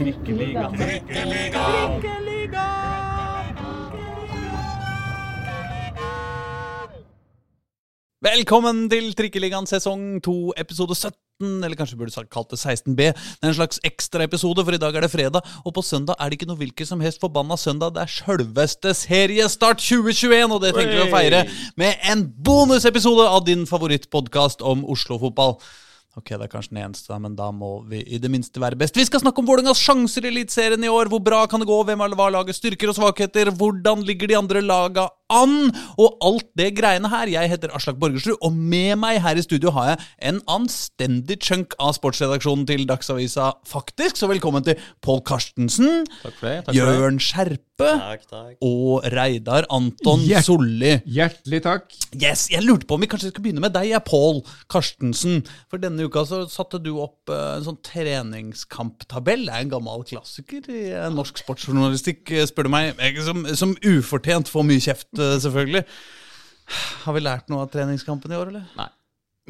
Trikkeliga. Trikkeliga. Velkommen til Trikkeligaen sesong 2, episode 17. Eller kanskje burde sagt kalt det 16B. Det er en slags ekstraepisode, for i dag er det fredag. Og på søndag er det ikke noe hvilken som helst forbanna søndag. Det er sjølveste seriestart 2021, og det tenker vi å feire med en bonusepisode av din favorittpodkast om Oslo-fotball. Ok, det er kanskje den eneste, men da må vi i det minste være best. Vi skal snakke om Vålerengas sjanser i Eliteserien i år. Hvor bra kan det gå? Hvem er hva lagets styrker og svakheter? Hvordan ligger de andre laga an? Og alt det greiene her. Jeg heter Aslak Borgersrud, og med meg her i studio har jeg en anstendig chunk av sportsredaksjonen til Dagsavisa, faktisk. Så velkommen til Pål Karstensen, Takk for det. Takk. Jørn Skjerpe Takk, takk. og Reidar Anton Hjert- Solli. Hjertelig takk. Yes, Jeg lurte på om vi kanskje skal begynne med deg, jeg, Pål Karstensen. For denne uka så satte du opp eh, en sånn treningskamptabell. Det er en gammel klassiker i eh, norsk sportsjournalistikk, eh, spør du meg. Som, som ufortjent får mye kjeft, eh, selvfølgelig. Har vi lært noe av treningskampen i år, eller? Nei.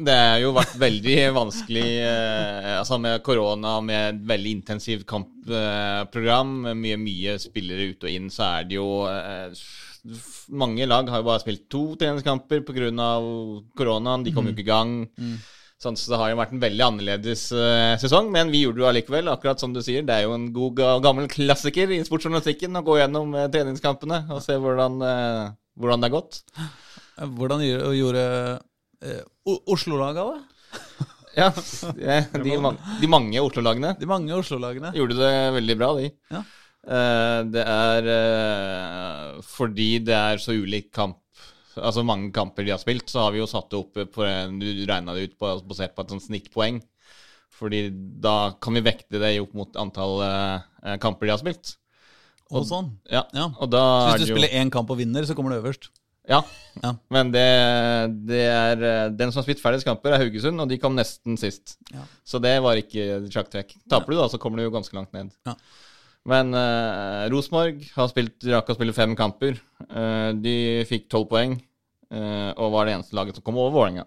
Det har jo vært veldig vanskelig eh, altså med korona, med et veldig intensivt kampprogram, Eh, mye, mye spillere ut og inn, så er det jo eh, Mange lag har jo bare spilt to treningskamper pga. koronaen. De kom jo ikke i gang. Sånn, så det har jo vært en veldig annerledes eh, sesong, men vi gjorde det allikevel. Akkurat som du sier, det er jo en god gammel klassiker i sportsjournalistikken å gå gjennom eh, treningskampene og se hvordan, eh, hvordan det har gått. Hvordan gjorde, eh, Oslo-laga det? Ja, de, de mange Oslo-lagene De mange Oslo-lagene. gjorde det veldig bra, de. Ja. Eh, det er eh, fordi det er så ulik kamp Altså mange kamper de har spilt, så har vi jo satt det opp på Du regna det ut på, basert på et sånt snittpoeng. Fordi da kan vi vekte det opp mot antall kamper de har spilt. Og sånn. Ja, Ja. og da Så hvis du jo spiller én kamp og vinner, så kommer du øverst. Ja. Ja. Men det, det er eh, Den som har spilt færrest kamper, er Haugesund, og de kom nesten sist. Ja. Så det var ikke sjakktrekk. Taper du, da, så kommer du jo ganske langt ned. Ja. Men uh, Rosenborg har spilt, rakk å spille fem kamper. Uh, de fikk tolv poeng, uh, og var det eneste laget som kom over Vålerenga.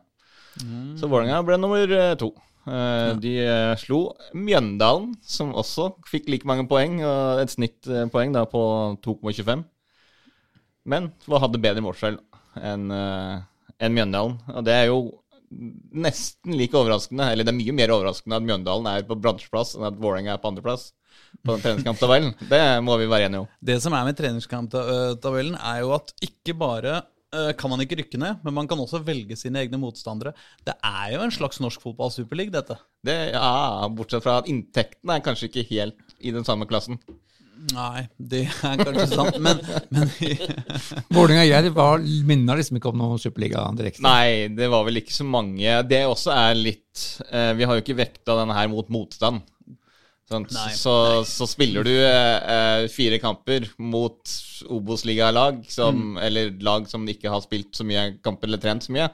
Så Vålerenga ble nummer to. Eh, De eh, slo Mjøndalen, som også fikk like mange poeng, og et snittpoeng da på 2,25. Men hva hadde bedre målskjell enn eh, Mjøndalen? Og det er jo nesten like overraskende, eller det er mye mer overraskende at Mjøndalen er på bransjeplass enn at Vålerenga er på andreplass på den treningskamptabellen. Det må vi være enige om. Det som er med treningskamptabellen, er jo at ikke bare eh, kan man ikke rykke ned, men man kan også velge sine egne motstandere. Det er jo en slags norsk fotball superleague, dette. Det, ja, Bortsett fra at inntektene er kanskje ikke helt i den samme klassen. Nei, det er kanskje sant, men, men Vålerenga Jerv var- minner liksom ikke om noen superliga direkte. Nei, det var vel ikke så mange. Det også er litt eh, Vi har jo ikke vekta denne her mot motstand. Så, så spiller du eh, eh, fire kamper mot Obos-ligalag, mm. eller lag som ikke har spilt så mye kamper eller trent så mye.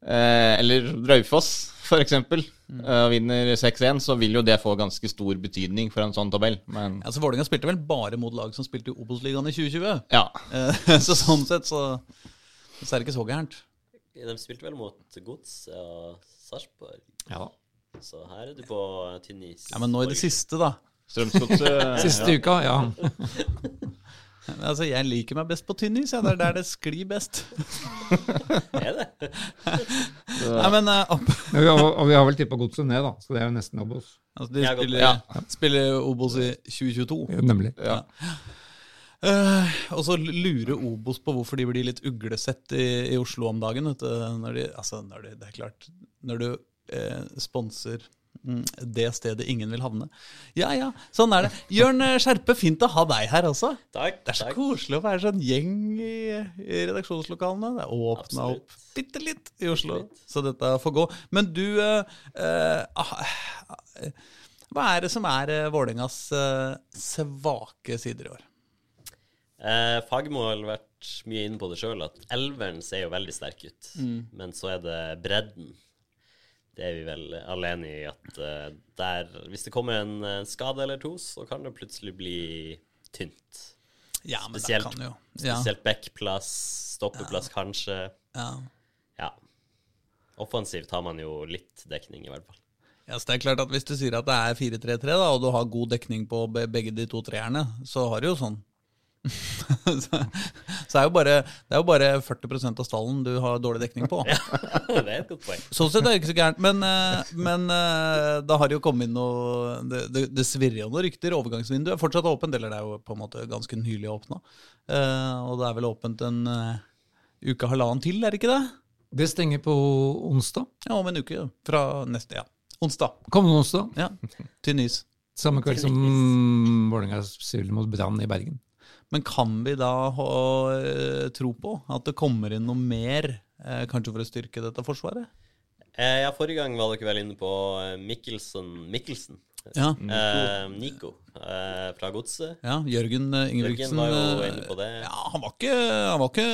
Eh, eller Raufoss, eksempel. eh, og vinner 6-1, så vil jo det få ganske stor betydning for en sånn tabell. Men altså, Vålerenga spilte vel bare mot lag som spilte i Obos-ligaen i 2020. ja. Eh, Så sånn sett så, så er det ikke så gærent. De spilte vel mot Gods og Sarpsborg, Ja. Så her er du på tynn is. Ja, Men nå i det siste, da. Strømsgodset Siste uka, ja. Altså, Jeg liker meg best på tynn is. Ja. Det er der det sklir best. Er det? Nei, men uh, opp, Ja, vi har, og vi har vel tippa godset ned, da, så det er jo nesten Obos. altså, De spiller, ja. spiller Obos i 2022. Ja, Nemlig. Ja. Uh, og så lurer Obos på hvorfor de blir litt uglesett i, i Oslo om dagen. Vet du, når de, altså, når de, det er klart Når du eh, sponser mm, det stedet ingen vil havne. Ja ja, sånn er det. Jørn eh, Skjerpe, fint å ha deg her også. Takk. Det er så takk. koselig å være sånn gjeng i, i redaksjonslokalene. Det er åpna opp bitte litt i Oslo, litt. så dette får gå. Men du eh, eh, ah, eh, Hva er det som er eh, Vålerengas eh, svake sider i år? Eh, Fagmo har vært mye inne på det sjøl, at elveren ser jo veldig sterk ut. Men så er det bredden. Det er vi vel alene i at uh, der Hvis det kommer en skade eller to, så kan det plutselig bli tynt. Ja, men Spesielt, det kan jo ja, spesielt backplass, stoppeplass kanskje. ja. Ja. Offensivt har man jo litt dekning, i hvert fall. Ja, så det er klart at Hvis du sier at det er 4-3-3, og du har god dekning på begge de to treerne, så har du jo sånn. Så så er jo bare, det er jo bare 40% av stallen du har dårlig dekning på. ja, det er et godt poeng. Sånn sett er det ikke så gærent. Men, eh, men eh, da har det jo kommet inn noe Det, det, det svirrer jo noen rykter. Overgangsvinduet er fortsatt åpent, eller det er jo på en måte ganske nylig åpna. og det er vel åpent en eh, uke, halvannen til, er det ikke det? Det stenger på onsdag. Ja, om en uke. Fra neste, ja. Onsdag. Kommende onsdag. Ja, Til Nys. Samme kveld som Vålerenga spiller mot Brann i Bergen. Men kan vi da eh, tro på at det kommer inn noe mer, eh, kanskje for å styrke dette forsvaret? Eh, ja, forrige gang var dere vel inne på Mikkelsen Mikkelsen. Ja, Eh, Nico eh, fra Godset. ja Jørgen Ingebrigtsen Jørgen var jo inne på det. Ja, han var ikke, han var ikke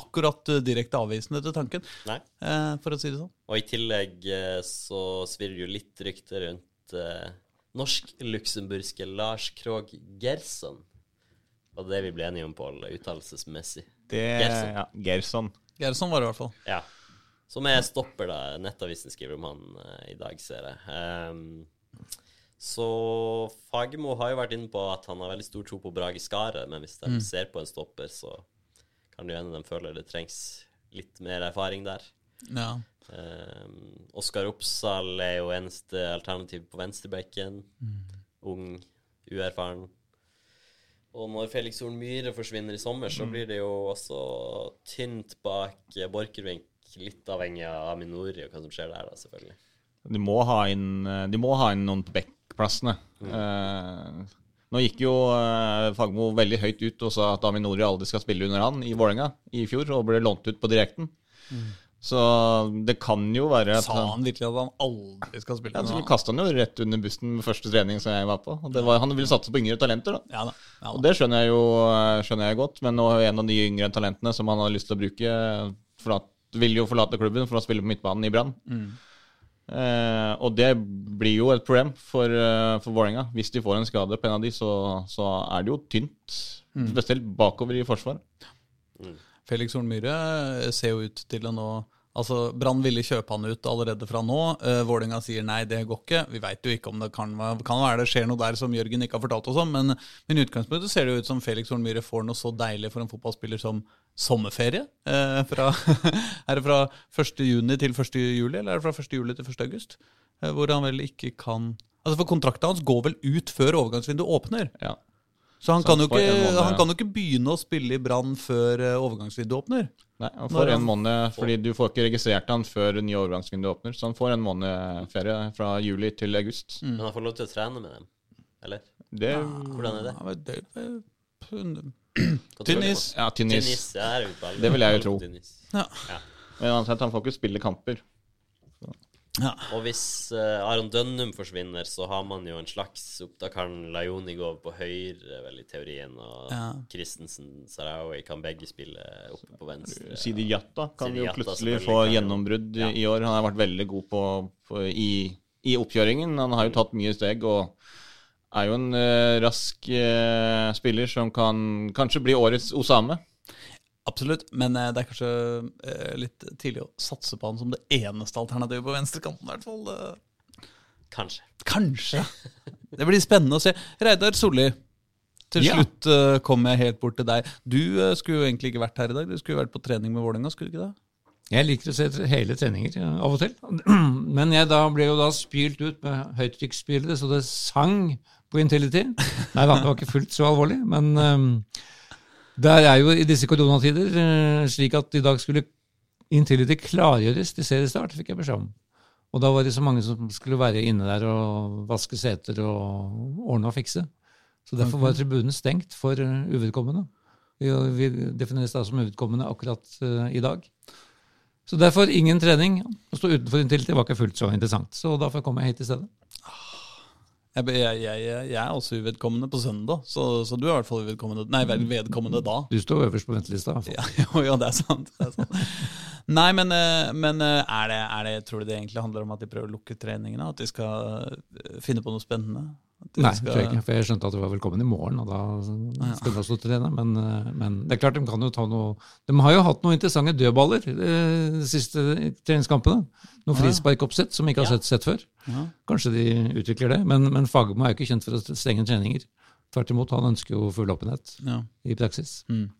akkurat direkte avvisende til tanken, Nei. eh, for å si det sånn. Og i tillegg så svirrer jo litt rykter rundt norsk-luxemburgske Lars Krogh Gerson. Var det det vi ble enige om, Pål, uttalelsesmessig? Det Gerson. ja, Gerson. Gerson var det i hvert fall. Ja. Som er stopper, da. Nettavisen skriver om han uh, i dag, ser jeg. Um, så Fagermo har jo vært inne på at han har veldig stor tro på Brage Skaret, men hvis de ser på en stopper, så kan det hende de føler det trengs litt mer erfaring der. Ja. Um, Oskar Oppsal er jo eneste alternativ på venstrebekken. Ung, uerfaren. Og når Felix Horn Myhre forsvinner i sommer, så blir det jo også tynt bak eh, Borchgrevink. Litt avhengig av Aminori og hva som skjer der, da, selvfølgelig. De må ha inn, eh, de må ha inn noen på backplassene. Eh, nå gikk jo eh, Fagmo veldig høyt ut og sa at Aminori aldri skal spille under han i Vålerenga i fjor, og ble lånt ut på direkten. Så det kan jo være Sa han virkelig at han aldri skal spille ja, så kasta han jo rett under bussen med første trening som jeg var på. Var, han ville satse på yngre talenter, da. Ja da. Ja, Og det skjønner jeg jo skjønner jeg godt, men nå er en av de yngre talentene som han har lyst til å bruke, forlat, vil jo forlate klubben for å spille på midtbanen i Brann. Eh, og det blir jo et problem for, uh, for Vålerenga. Hvis de får en skade på en av de, så, så er det jo tynt. Spesielt bakover i forsvar. Felix Horn Myhre ser jo ut til å nå Altså, Brann ville kjøpe han ut allerede fra nå. Uh, Vålerenga sier nei, det går ikke. Vi veit jo ikke om det kan, kan være det skjer noe der som Jørgen ikke har fortalt oss om, men, i utgangspunktet ser det jo ut som Felix Horn Myhre får noe så deilig for en fotballspiller som sommerferie. Uh, fra, er det fra 1. juni til 1. juli, eller er det fra 1. juli til 1. august? Eh, hvor han vel ikke kan Altså, For kontrakten hans går vel ut før overgangsvinduet åpner. Ja. Så han, kan jo ikke, måned- han kan jo ikke begynne å spille i Brann før eh, overgangsvinduet åpner. Nei, han får en måned, fordi du får ikke registrert han før nye overgangsvindu åpner. Så han får en måned ferie fra juli til august. Men han får lov til å trene med dem, eller? Det Hvordan er det? Ja, det, det? Ja, tynnis. ja, på alle- Det vil jeg jo tro. Ja. Ja. Men uansett, han får ikke spille kamper. Ja. Og hvis uh, Aron Dønnum forsvinner, så har man jo en slags Da kan Lajoni gå på høyre, vel, i teorien, og Ja. Christensen Sarawi kan begge spille oppe på venstre. Sidi Jatta kan Sidi jo Jatta plutselig få gjennombrudd Ja. i år. Han har vært veldig god på, på i, i oppkjøringen. Han har jo tatt mye steg og er jo en uh, rask uh, spiller som kan kanskje bli årets Osame. Absolutt, men eh, det er kanskje eh, litt tidlig å satse på han som det eneste alternativet på venstrekanten. i hvert fall. eh. Kanskje. Kanskje. Det blir spennende å se. Reidar Solli, til Ja. slutt kom jeg helt bort til deg. Du skulle jo egentlig ikke vært her i dag. Du skulle vært på trening med Vålerenga, skulle du ikke det? Jeg liker å se hele treninger ja, av og til. Men jeg da ble jo da spylt ut med høytrykksspylere, så det sang på Intility. Nei da, det var ikke fullt så alvorlig, men um, der er jo i disse koronatider eh, slik at i dag skulle Intility klargjøres til seriestart, fikk jeg beskjed om. Og da var det så mange som skulle være inne der og vaske seter og ordne og fikse. Så derfor var tribunen stengt for eh, uvedkommende. Vi, defineres da som uvedkommende akkurat eh, i dag. Så derfor ingen trening. Å stå utenfor Intility var ikke fullt så interessant. Så derfor kom jeg hit i stedet. Jeg, jeg, jeg, jeg er også uvedkommende på søndag, så, så du er i hvert fall uvedkommende Nei, vel vedkommende da. Du står øverst på ventelista. Ja, jo, ja, det er sant. Det er sant. Nei, men, eh, men eh, er, det, er det, tror du det egentlig handler om at de prøver å lukke treningene? At de skal eh, finne på noe spennende? Nei, skal jeg for jeg skjønte at du var velkommen i morgen, og da skal du også trene. Men, eh, men det er klart, de kan jo ta noe De har jo hatt noen interessante dødballer eh, de siste treningskampene. Noen frisparkoppsett som vi ikke har sett, sett før. Kanskje de utvikler det. Men, men Fagermo er jo ikke kjent for å stenge treninger. Tvert imot, han ønsker jo full åpenhet Ja. i praksis. Mm.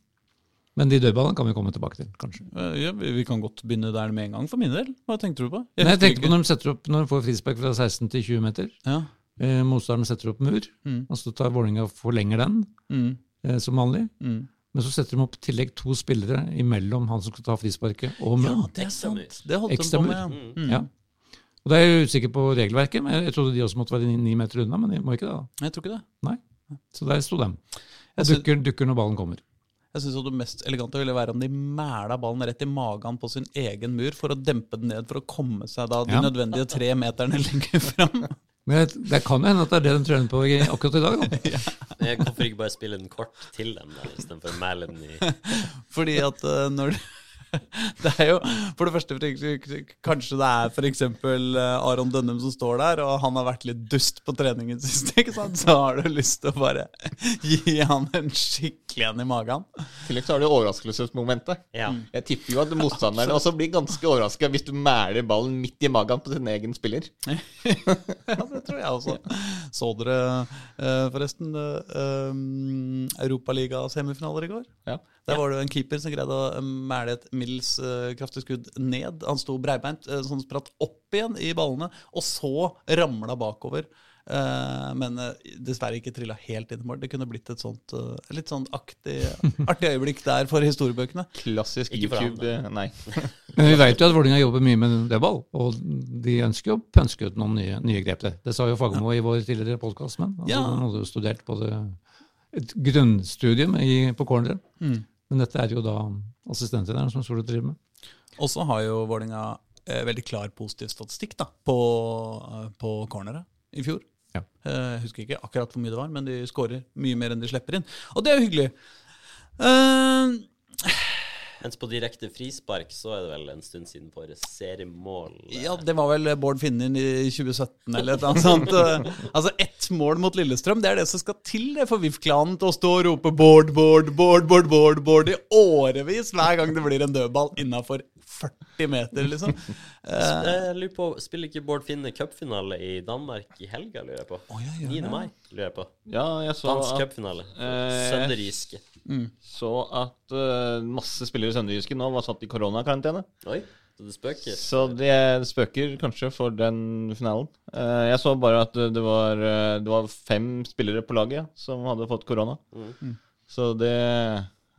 Men de dødballene kan vi komme tilbake til, kanskje. Eh, Ja, vi kan godt begynne der med en gang, for min del. Hva tenkte du på? Jeg husker tenkte på når de setter opp, når de får frispark fra 16 til 20 meter. Ja. Eh, motstanderen setter opp mur, Mm. og så tar Vålerenga og forlenger den, Mm. eh, som vanlig. Mm. Men så setter de opp tillegg to spillere imellom han som skal ta frisparket, og ja, muren. det er sant. Det holdt de Ekstra på mur. med. Ja. Mm. Mm. Ja. Og da er jeg usikker på regelverket, men jeg trodde de også måtte være ni, meter unna, men de må ikke det. da. Jeg tror ikke det. Nei. Så der sto de. Og dukker, dukker når ballen kommer. Jeg synes Det mest elegante ville være om de mæla ballen rett i magen på sin egen mur for å dempe den ned for å komme seg da de Ja. nødvendige tre meterne lenger fram. Men det, det kan jo hende at det er det de trener på akkurat i dag. da. Eh, Hvorfor ikke bare spille den kort til dem, istedenfor å mæle den i Fordi at uh, når det er jo For det første, kanskje det er f.eks. Aron Dønnum som står der, og han har vært litt dust på treningen sist, ikke sant? så har du lyst til å bare gi han en skikkelig en i magen. I tillegg så har du overraskelsesmomentet. Ja. Jeg tipper jo at motstanderne også blir ganske overraska hvis du mæler ballen midt i magen på sin egen spiller. Ja, det tror jeg også. Så dere eh, forresten uh, Europaliga-semifinaler i går? Ja. Der var det jo en keeper som greide å eh, mæle et middels eh, kraftig skudd ned. Han sto breibeint, uh, sånn spratt opp igjen i ballene, og så ramla bakover. Eh, men eh, dessverre ikke trilla helt inn i mål. Det kunne blitt et sånt eh, litt sånn aktig, artig øyeblikk der for historiebøkene. Klassisk han, YouTube eh, Nei. Men vi vet jo at Vålerenga jobber mye med dødball, og de ønsker jo å pønske ut noen nye, nye grep der. Det sa jo Fagermo i vår tidligere podkast, men altså, Ja. han hadde jo studert både et grunnstudium i, på corneren. Mm. Men dette er jo da assistenttreneren som står driver med. Og så har jo Vålerenga eh, veldig klar positiv statistikk da, på, eh, på corneret i fjor. Ja. Eh, Jeg husker ikke akkurat hvor mye det var, men de skårer mye mer enn de slipper inn. Og det er jo hyggelig. Eh, Mens på direkte frispark så er det vel en stund siden for seriemål. eh, ja, det var vel Bård Finnen i 2017 eller et eller annet sånt. Eh, Altså ett mål mot Lillestrøm, det er det som skal til det for VIF-klanen til å stå og rope Bård, Bård, Bård, Bård, Bård, Bård i årevis hver gang det blir en dødball innafor 40 meter, liksom. Eh, Jeg lurer på, Spiller ikke Bård Finne cupfinale i Danmark i helga, lurer jeg på? Å, ja, gjør 9. mai, lurer jeg på. Ja, jeg så Dansk cupfinale. Eh, Sønderjyske. så at uh, masse spillere i Sønderjyske nå var satt i koronakarantene. Oi, så det spøker. Så det spøker kanskje for den finalen. Uh, jeg så bare at det var, eh, det var fem spillere på laget som hadde fått korona. Mm. Så det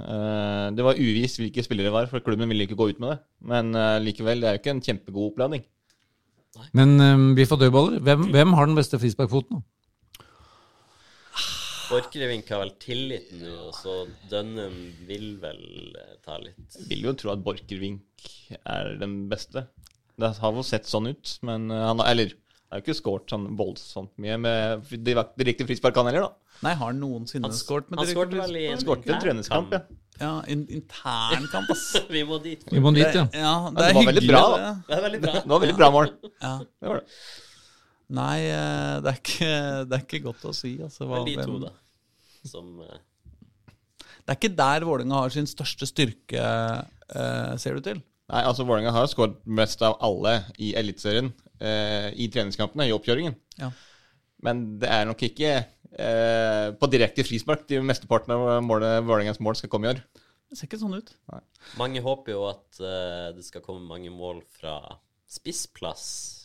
uh, Det var uvisst hvilke spillere det var, for klubben ville ikke gå ut med det. Men likevel, det er jo ikke en kjempegod oppladning. Men um, vi får dødballer. Hvem, hvem har den beste frisparkfoten? Da? Borchgrevink har vel tillit nå, og så Dønnum vil vel eh, ta litt. Jeg vil jo tro at Borchgrevink er den beste. Det har jo sett sånn ut, men eh, han har Eller har jo ikke skåret sånn voldsomt mye med direkt- direkte frispark, han heller, da. Nei, har han noensinne Han, skåret med han direkte skårte vel i en Skåret en treningskamp, ja. Ja, in internkamp, ass. Vi må dit. Vi må dit, ja. Ja, det det er var veldig bra, det. Det er veldig bra. Det var veldig bra mål. Ja. Det var det. Nei, eh, det er, ikke, det er ikke godt å si. Altså, hva, Men de to, da. Som eh, Det er ikke der Vålerenga har sin største styrke, eh, ser du til. Nei, altså Vålerenga har skåret mest av alle i Eliteserien eh, i treningskampene, i oppkjøringen. Ja. Men det er nok ikke eh, på direkte frispark de mesteparten av målet, Vålerengas mål skal komme i år. Det ser ikke sånn ut. Mange håper jo at det skal komme mange mål fra spissplass.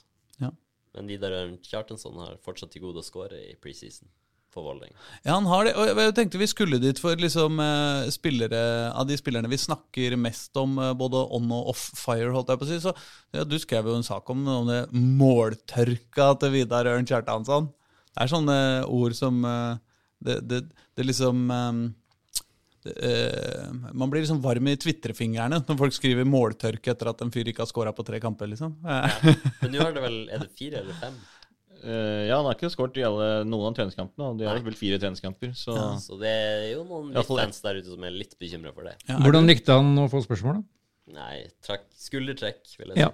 Men Vidar Kjartansson har fortsatt til gode å skåre i preseason. Ja, han har det. Og jeg tenkte vi skulle dit for liksom eh, spillere Av de spillerne vi snakker mest om, eh, både on og off fire, holdt jeg på å si. Så ja, du skrev jo en sak om, om det måltørka til Vidar Ørn Kjartansson. Det er sånne ord som eh, det, det, det liksom eh, eh, Man blir liksom varm i tvitrefingrene når folk skriver 'måltørke' etter at en fyr ikke har scora på tre kamper, liksom. ja. Men nå er det vel Er det fire eller fem? Uh, ja, han har ikke skåret i alle, noen av treningskampene, og de har vel fire treningskamper, så Så det er jo noen fans der ute som er litt bekymra for det. ja, Hvordan likte han å få spørsmål, da? Nei, trakk, skuldertrekk, vil jeg si. Ja.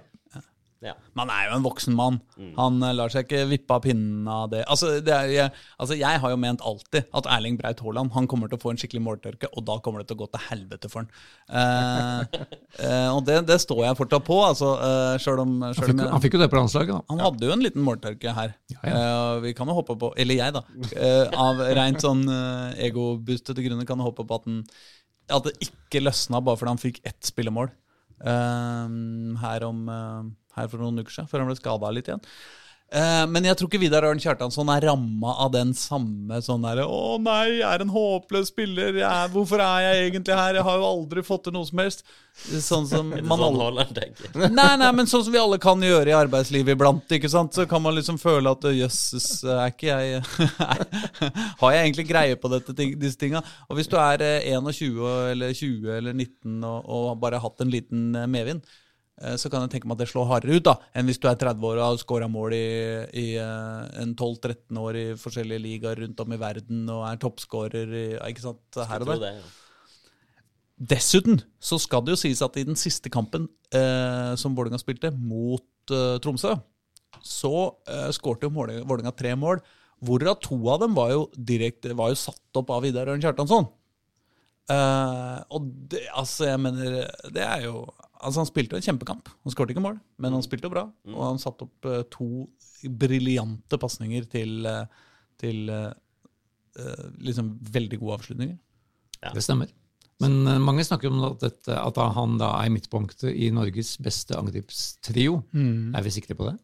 Ja. Man er jo en voksen mann. Han eh, lar seg ikke vippe av pinnen av det. Altså, det er, jeg, altså, jeg har jo ment alltid at Erling Braut Haaland han kommer til å få en skikkelig måltørke, og da kommer det til å gå til helvete for han. Eh, eh, og det, det står jeg fortsatt på, altså, eh, selv om, Han selv om fikk, jeg, han fikk jo det på landslaget, da. han hadde jo en liten måltørke her. Ja, ja. Eh, vi kan jo håpe på, eller jeg, da, eh, av rent sånn eh, egoboostede grunner kan jeg håpe på at, den, at det ikke løsna bare fordi han fikk ett spillemål eh, her, om, eh, her for noen uker siden, før han ble skada litt igjen. Eh, men jeg tror ikke Vidar Ørn Kjartansson er ramma av den samme sånn derre 'Å nei, jeg er en håpløs spiller. Er, hvorfor er jeg egentlig her? Jeg har jo aldri fått til noe som helst.' Sånn som man sånn alle Nei, nei, men sånn som vi alle kan gjøre i arbeidslivet iblant. ikke sant? Så kan man liksom føle at jøsses, er ikke jeg Har jeg egentlig greie på dette, disse tinga? Og hvis du er eh, 21 eller 20 eller 19 og, og bare har hatt en liten eh, medvind, eh, så kan jeg tenke meg at det slår hardere ut da, enn hvis du er 30 år og har scora mål i, i eh, en 12-13 år i forskjellige ligaer rundt om i verden og er toppskårer ikke sant, her og der. Dessuten så skal det jo sies at i den siste kampen eh, som Vålerenga spilte, mot eh, Tromsø, så eh, skårte jo Vålerenga tre mål, hvorav to av dem var jo, direkte, var jo satt opp av Vidar Ørn Kjartansson. Eh, og det, altså, jeg mener Det er jo Altså, han spilte en kjempekamp. Han skårte ikke mål, men han spilte jo bra. Og han satte opp eh, to briljante pasninger til, eh, til eh, liksom veldig gode avslutninger. Det stemmer. Men mange snakker om at, dette, at han da er midtpunktet i Norges beste angrepstrio. Er vi sikre på det?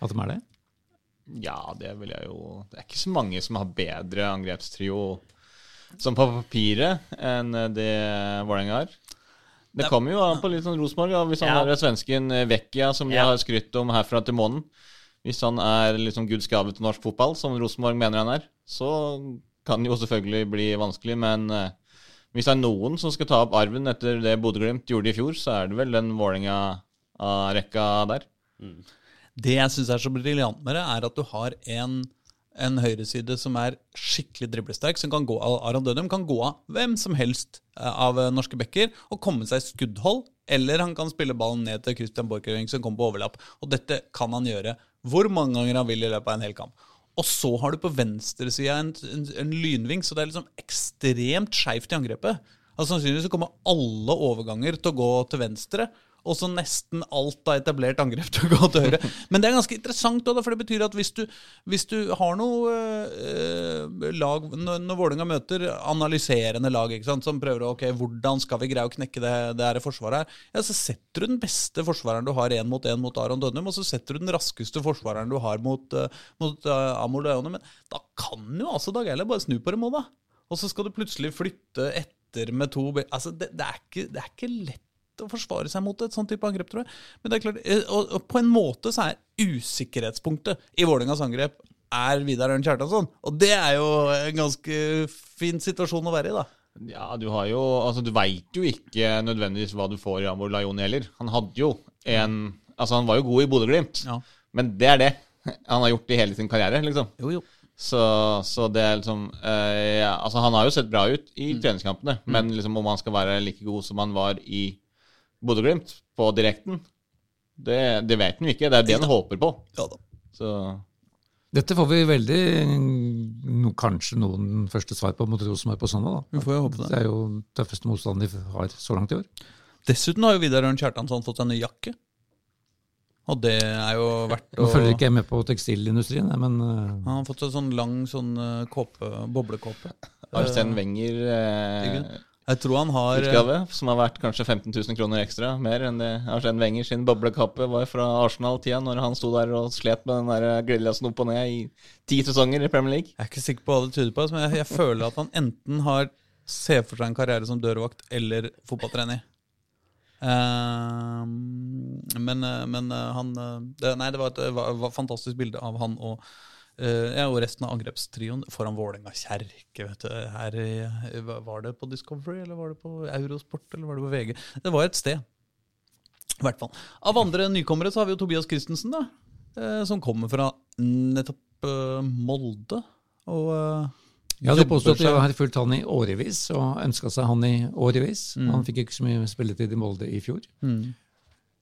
At de er det? Ja, det vil jeg jo Det er ikke så mange som har bedre angrepstrio som på papiret enn det Vålerenga har. Det kommer jo an på litt sånn Rosenborg. Hvis han Ja. er svensken eh, Vecchia, som vi Ja. har skrytt om herfra til månen Hvis han er liksom Guds gave til norsk fotball, som Rosenborg mener han er, så kan det jo selvfølgelig bli vanskelig, men eh, hvis det er noen som skal ta opp arven etter det Bodø-Glimt gjorde i fjor, så er det vel den Vålerenga-rekka der. Det jeg syns er så briljant med det, er at du har en, en høyreside som er skikkelig driblesterk, som kan gå av Aron Dødum kan gå av hvem som helst eh, av eh, norske backer og komme seg skuddhold, eller han kan spille ballen ned til Christian Borchgrevink som kommer på overlapp. Og dette kan han gjøre hvor mange ganger han vil i løpet av en hel kamp. Og så har du på venstresida en, en, en lynving, så det er liksom ekstremt skeivt i angrepet. Altså Sannsynligvis kommer alle overganger til å gå til venstre, og så nesten alt av etablert angrep til å gå til høyre. Men det er ganske interessant, da, for det betyr at hvis du, hvis du har noe eh, lag Når, når Vålerenga møter analyserende lag sant, som prøver å ok, hvordan skal vi greie å knekke det, det her forsvaret her, ja, så setter du den beste forsvareren du har én mot én mot Aron Dønnum, og så setter du den raskeste forsvareren du har mot, uh, mot uh, Amor Leone. Men da kan jo altså Dag Eiler bare snu på dem òg, da. Og så skal du plutselig flytte etter med to Altså, det, det, er ikke, det er ikke lett å forsvare seg mot et sånt type angrep, tror jeg. Men det er klart, eh, og, og på en måte så er usikkerhetspunktet i Vålerengas angrep er Vidar Ørn Kjartansson. Og det er jo en ganske fin situasjon å være i, da. Ja, du har jo Altså, du veit jo ikke nødvendigvis hva du får i Amor Lajoni heller. Han hadde jo en Altså, han var jo god i Bodø-Glimt, Ja. men det er det. Han har gjort i hele sin karriere, liksom. Jo, jo. Så, så det er liksom eh, ja, Altså, han har jo sett bra ut i treningskampene, men liksom om han skal være like god som han var i Bodø-Glimt på direkten, det, det vet han jo ikke. Det er det han håper på. Ja da. Så Dette får vi veldig no, kanskje noen første svar på mot Rosenborg på søndag. da. Vi får jo håpe det. Det er jo tøffeste motstand de har så langt i år. Dessuten har jo Vidar Ørn Kjartansson fått seg ny jakke. Og det er jo verdt å Nå følger ikke jeg med på tekstilindustrien, men uh, Han har fått seg sånn lang sånn eh, kåpe, boblekåpe. Arsen Wenger eh? Jeg tror han har utgave, som har vært kanskje 15 000 kroner ekstra, mer enn det Arsen Wenger sin boblekappe var fra Arsenal-tida, når han sto der og slet med den griljasen opp og ned i ti sesonger i Premier League. Jeg er ikke sikker på hva det tyder på, men jeg, jeg føler at han enten har ser for seg en karriere som dørvakt eller fotballtrener. Ehm, men eh, men eh, han eh, det, Nei, det var et var, var fantastisk bilde av han og eh, ja, og resten av angrepstrioen foran Vålerenga du, her Var det på Discovery, eller var det på Eurosport, eller var det på VG? Det var et sted. I hvert fall. Av andre nykommere så har vi jo Tobias Christensen, da. eh, som kommer fra nettopp eh, Molde. Og jeg hadde påstått at jeg har fulgt han i årevis, og ønska seg han i årevis. Mm. Han fikk ikke så mye spilletid i Molde i fjor. Mm.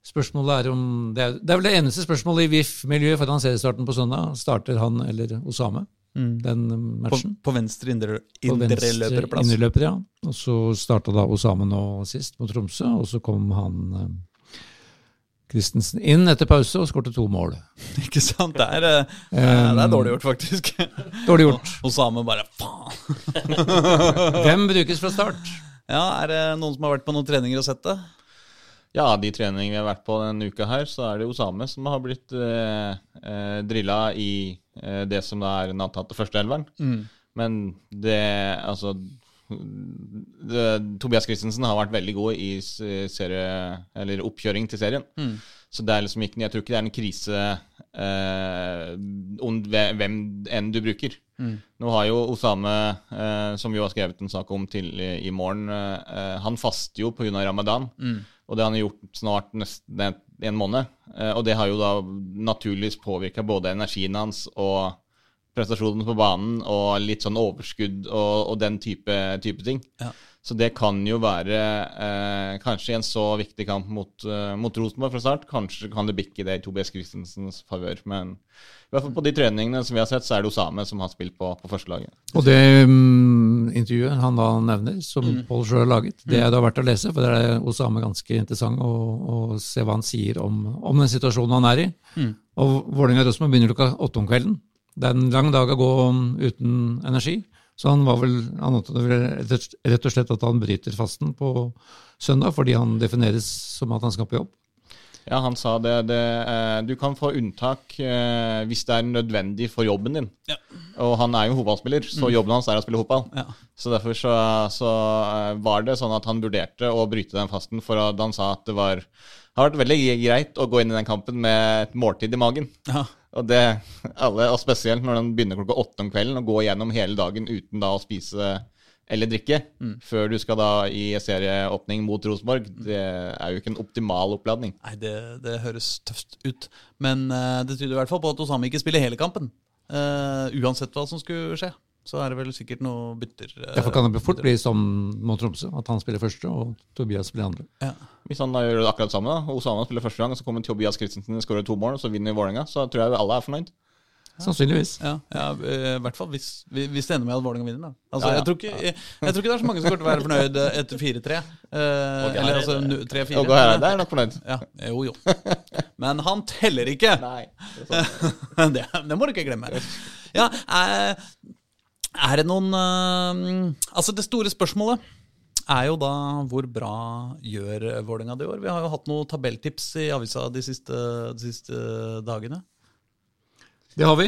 Spørsmålet er om Det er, det er vel det eneste spørsmålet i VIF-miljøet foran seriestarten på søndag. Starter han eller Osame den matchen? på indre, På venstre indreløperplass. indreløper, ja. Og så starta da Osame nå sist mot Tromsø, og så kom han eh, Christensen inn etter pause og skårte to mål. Ikke sant? Det er, eh, det er dårlig gjort, faktisk. Dårlig gjort. Og Same bare faen. Hvem brukes fra start? Ja, Er det noen som har vært på noen treninger og sett det? Ja, de treningene vi har vært på denne uka her, så er det Osame som har blitt eh, eh, drilla i eh, det som da er den antatte førsteelveren. Men det Altså det, Tobias Christensen har vært veldig god i serie, eller oppkjøring til serien. Så det er liksom ikke, jeg tror ikke det er en krise eh, om hvem enn du bruker. Nå har jo Osame, eh, som vi har skrevet en sak om til i, i morgen, eh, han faster jo pga. ramadan. Og det har han gjort snart nesten en måned. Eh, og det har jo da naturligvis påvirka både energien hans og prestasjonen på banen og litt sånn overskudd og, og den type, type ting. Ja. Så det kan jo være eh, kanskje i en så viktig kamp mot, uh, mot Rosenborg fra start. Kanskje kan det bikke det i Tobias Christensens favør. Men i hvert fall på de treningene som vi har sett, så er det Osame som har spilt på, på førstelaget. Og det um, intervjuet han da nevner, som Pål sjøl har laget, det er da verdt å lese, for det er Osame ganske interessant å, å se hva han sier om, om den situasjonen han er i. Og Vålerenga-Rosenborg begynner klokka åtte om kvelden. Det er en lang dag å gå uten energi. Så han var vel, han rett og slett at han bryter fasten på søndag, fordi han defineres som at han skal på jobb. Ja, han sa det, det eh, Du kan få unntak eh, hvis det er nødvendig for jobben din. Ja. Og han er jo fotballspiller, så jobben hans er å spille fotball. Ja. Så derfor så, så eh, var det sånn at han vurderte å bryte den fasten, for at han sa at det var har vært veldig greit å gå inn i den kampen med et måltid i magen. Ja. Og det, alle, og spesielt når den begynner klokka åtte om kvelden, og går gjennom hele dagen uten da å spise eller drikke, før du skal da i serieåpning mot Rosenborg, det er jo ikke en optimal oppladning. Nei, det, det høres tøft ut. Men uh, det tyder i hvert fall på at Osame ikke spiller hele kampen. Uh, uansett hva som skulle skje. Så er det vel sikkert noe bytter. Ja, Derfor kan det fort bli som mot Tromsø, at han spiller første og Tobias spiller andre. ja. Hvis han da gjør det akkurat samme, og Osama spiller første gang, og så kommer Tobias Christensen og skårer to mål, og så vinner Vålerenga, så tror jeg alle er fornøyd. Sannsynligvis. Ja, ja, eh, i hvert fall hvis, hvis det ender med at Vålerenga vinner. Da. Altså, Ja, ja. Jeg, tror ikke, jeg, jeg tror ikke det er så mange som kommer til å være fornøyd eh, etter 4-3. Eh, eller altså 3-4. Og Hareide er nok fornøyd. Ja, jo, jo. Men han teller ikke! Nei. det det, det må du ikke glemme. Ja, er, er det noen eh, Altså, det store spørsmålet er jo da hvor bra gjør Vålerenga det i år? Vi har jo hatt noen tabelltips i avisa de siste, de siste dagene. Det har vi.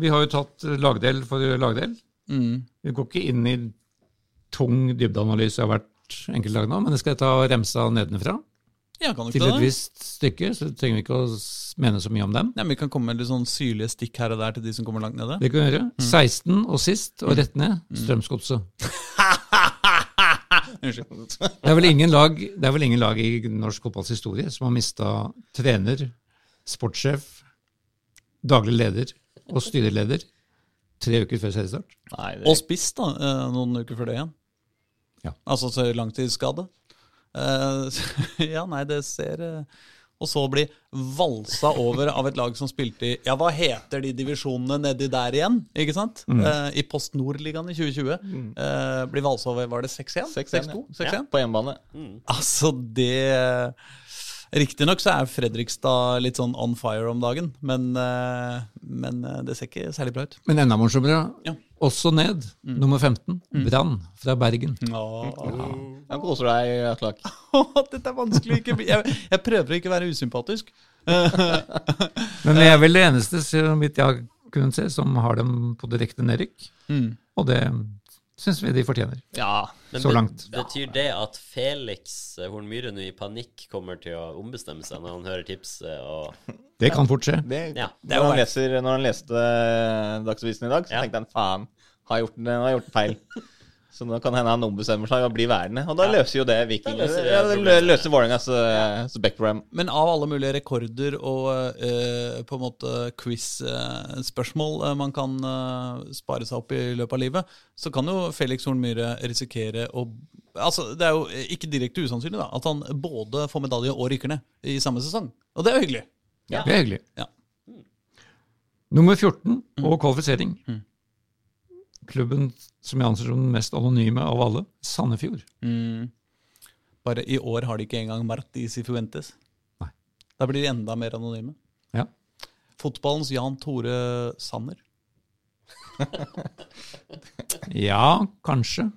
Vi har jo tatt lagdel for lagdel. Mm. Vi går ikke inn i tung dybdeanalyse av hvert enkeltlag nå, men det skal jeg ta remsa nedenfra. Ja, kan du Til et visst stykke, så trenger vi ikke å mene så mye om dem. Ja, men vi kan komme med litt sånn syrlige stikk her og der til de som kommer langt nede. Det kan vi gjøre. 16 og sist, og rett ned, Strømsgodset. Unnskyld. Det er, vel ingen lag, det er vel ingen lag i norsk fotballs historie som har mista trener, sportssjef, daglig leder og styreleder tre uker før seriestart. Nei, Og det, spiss, da, eh, noen uker før det igjen. Ja. Altså så langtidsskade. Uh, ja, nei, det ser eh, Og så bli valsa over av et lag som spilte i Ja, hva heter de divisjonene nedi der igjen? Ikke sant? Eh, I Post Nord-ligaen i 2020. Eh, blir valsa over Var det 6-1? 6-2? 6-1? ja, på hjemmebane. Altså, det Riktignok så er Fredrikstad litt sånn on fire om dagen, men, eh, men eh, det ser ikke særlig bra ut. Men enda morsommere, Ja. Også ned, nummer 15, Brann fra Bergen. Ja, koser deg, Atlak. Dette er vanskelig. Ikke, jeg, jeg prøver å ikke være usympatisk. Men jeg er vel det eneste, så vidt jeg har kunnet se, som har dem på direkte nedrykk. Og det syns vi de fortjener. Ja. Men Så langt. Betyr det at Felix eh, Horn Myhre nå i panikk kommer til å ombestemme seg når han hører tipset? Og Det kan fort skje. Det, Ja, det når, han leser, når han leste eh, Dagsavisen i dag, så Ja. tenkte han faen, har jeg gjort, har jeg gjort feil? Så nå kan hende han ombestemmer seg og blir værende. Og da løser jo det Viking. Da løser det Ja, det løser Vålerengas uh, backprogram. Men av alle mulige rekorder og eh, på en måte quiz-spørsmål eh, man kan eh, spare seg opp i løpet av livet, så kan jo Felix Horn Myhre risikere å Altså, Det er jo ikke direkte usannsynlig da, at han både får medalje og ryker ned i samme sesong. Og det er jo hyggelig. Ja. Det er hyggelig. Ja. Nummer 14 og kvalifisering. Klubben som jeg anser som den mest anonyme av alle, Sandefjord. Bare i år har de ikke engang Martis i Fuentes. Nei. Da blir de enda mer anonyme. Ja. Fotballens Jan Tore Sanner. Ja, kanskje.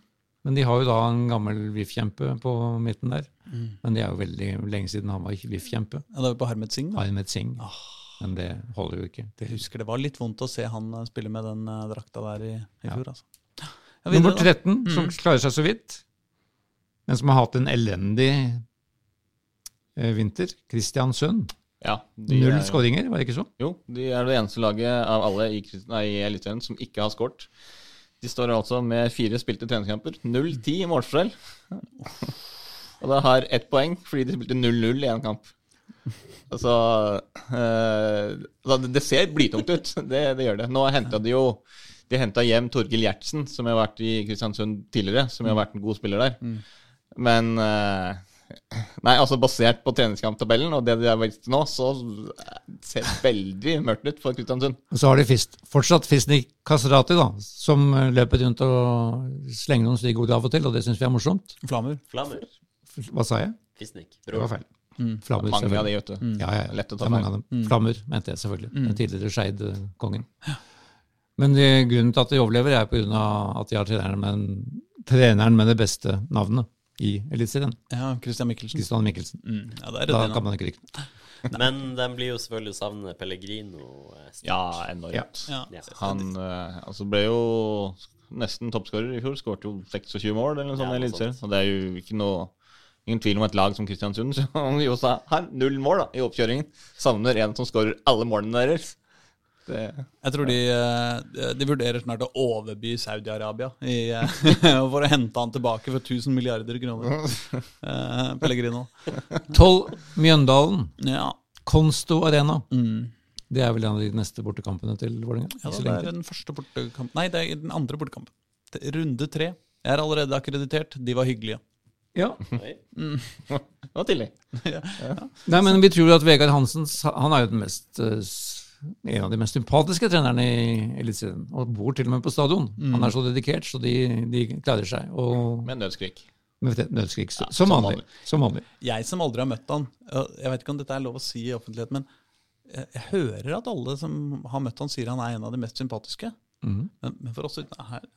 Men de har jo da en gammel VIF-kjempe på midten der. Men det er jo veldig lenge siden han var VIF-kjempe. Ja, det er jo på Hermet Singh. da. Ahmed Singh. Men det holder jo ikke. Det Jeg husker det var litt vondt å se han eh, spille med den eh, drakta der i, i Ja. fjor. altså. Ja, videre Nummer da. 13, som klarer seg så vidt, men som har hatt en elendig eh, vinter, Kristiansund. Ja, de Null er- skåringer, var det ikke så? Jo, de er det eneste laget av alle i, nei, i Eliteserien som ikke har skåret. De står altså med fire spilte treningskamper. 0-10 i målforskjell. Og de har ett poeng fordi de spilte 0-0 i én kamp. Altså eh, det- ser blytungt ut. Det, det gjør det. Nå henta de jo De henta hjem Torgill Gjertsen, som har vært i Kristiansund tidligere. Som har vært en god spiller der. Men eh, Nei, altså basert på treningskamptabellen og det de har vist nå, så ser det veldig mørkt ut for Kristiansund. Og så har de fist, fortsatt Fisnik Kasrati, da, som løper rundt og slenger noen stygge ord av og til, og det syns vi er morsomt. Flammer. Flammer. Hva sa jeg? Fisnik. Det var Bror. Feil. Flammer, Mange av de, vet du. Ja, ja, Lett å det ta er mange av dem. Flammer, mente jeg selvfølgelig. Den tidligere Skeid-kongen. Men de, grunnen til at de overlever, er på grunn av at de har treneren med, treneren med det beste navnet i Eliteserien. Ja, Christian Michelsen. Kristian Mikkelsen. Mm. Ja, det er Da det kan man ikke rykke. Men de blir jo selvfølgelig Savnet savne Pellegrino. eh, stort. Ja, enormt. Ja. Ja. Han eh, altså ble jo nesten toppskårer i fjor. Skåret jo 26 mål eller noe sånt Ja, i Eliteserien. Og det er jo ikke noe Ingen tvil om et lag som Kristiansund, som jo sa har null mål da, i oppkjøringen. Savner en som skårer alle målene deres. Det, Jeg tror de, eh, de vurderer snart å overby Saudi-Arabia eh, for å hente han tilbake for 1000 milliarder kroner. Eh, Pellegrino. 12 Mjøndalen. Ja. Konsto Arena. Mm. Det er vel en av de neste bortekampene til Vålerenga. ja det er den første bortekampen Nei, det er den andre bortekampen. Runde tre. Jeg er allerede akkreditert. De var hyggelige. Ja. Det var tidlig. Nei, men vi tror at Vegard Hansen han er jo den mest eh, en av de mest sympatiske trenerne i Eliteserien. Og bor til og med på stadion. Han er så dedikert, så de, de klarer seg. Og Med nødskrik. med nødskrik. Ja, som, som vanlig. vanlig. som vanlig. Jeg som aldri har møtt han Jeg vet ikke om dette er lov å si i offentlighet, men jeg hører at alle som har møtt han, sier han er en av de mest sympatiske. Mhm. Men, men for oss her-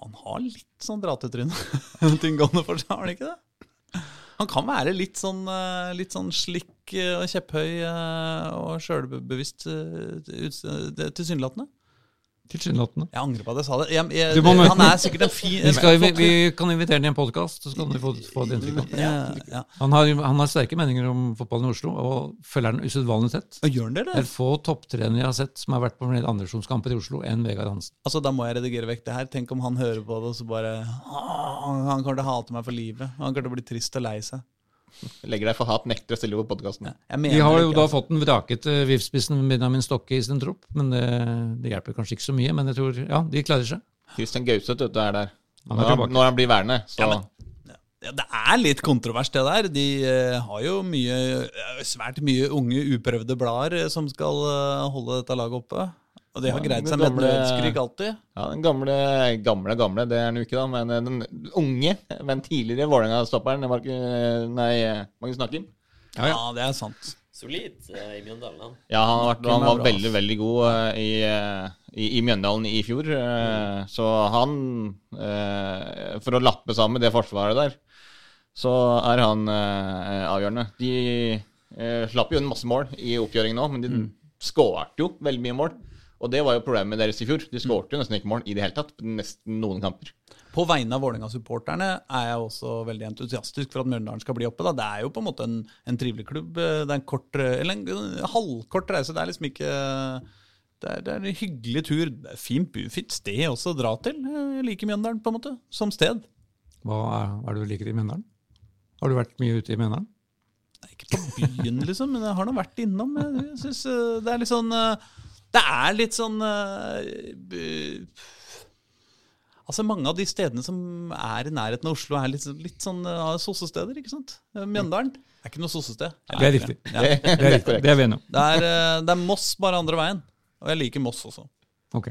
Han har litt sånn dratetryne tyngende for seg, har han ikke det? Han kan være litt sånn, eh, litt sånn slikk eh, og kjepphøy eh, og sjølbevisst tilsynelatende. Tilsynelatende. Jeg angrer på at jeg sa det. Jeg, jeg, Du må møte- han er sikkert en fin Vi, skal, vi, vi kan invitere ham i en podkast, så skal du få, få et inntrykk. av. ja, ja. Han har, han har sterke meninger om fotballen i Oslo, og følger den usedvanlig tett. Og Gjør han det, Det er få topptrenere jeg har sett som har vært på andredivisjonskamper i Oslo, enn Vegard Hansen. Altså, Da må jeg redigere vekk det her. Tenk om han hører på det, og så bare «Åh, Han kommer til å hate meg for livet. Han kommer til å bli trist og lei seg. Legger deg for hat, nekter å stille på podkasten. Ja, vi har jo ikke, da altså. fått den vrakete VIF-spissen Benjamin Stokke i sin tropp, men det, det hjelper kanskje ikke så mye. Men jeg tror ja, de klarer seg. Christian Gauseth er der. Han er Når han, tilbake. når han blir værende, så Ja, men- Ja, det er litt kontrovers, det der. De uh, har jo mye, eh, svært mye unge, uprøvde blader eh, som skal uh, holde dette laget oppe. Og de har Ja, greid seg med nødskrik alltid. Ja, den gamle, gamle, gamle, det er han jo ikke, da. Men den unge, men tidligere Vålerenga-stopperen Nei, Magnus Nakken. Ja, det er sant. Solid eh, i Mjøndalen. han. Ja, han, vært, han var bra, veldig, veldig god eh, i, eh, i, i Mjøndalen i fjor. eh, Så han eh, For å lappe sammen det forsvaret der, så er han eh, avgjørende. De eh, slapp jo en masse mål i oppgjøringen nå, men de skåret jo veldig mye mål. Og det var jo problemet deres i fjor. De skårte jo nesten ikke mål i det hele tatt. Nesten noen kamper. På vegne av Vålerenga-supporterne er jeg også veldig entusiastisk for at Mjøndalen skal bli oppe. Da. Det er jo på en måte en, en trivelig klubb. Det er en kort, eller en halvkort reise. Det er liksom ikke Det er, det er en hyggelig tur. Det er Fint, fint sted også å dra til. Jeg liker Mjøndalen, på en måte, som sted. Hva er, hva er det du liker i Mjøndalen? Har du vært mye ute i Mjøndalen? Nei, Ikke på byen, liksom, men jeg har nå vært innom. Jeg synes eh, det er litt sånn eh, Det er litt sånn eh, Altså Mange av de stedene som er i nærheten av Oslo, er litt, litt sånn uh, sossesteder. ikke sant? Eh, Mjøndalen er ikke noe sossested. Det er riktig. Ja. Det er, riktig. det er vi enige om. Det, er, det er Moss, bare andre veien. Og jeg liker Moss også. Ok.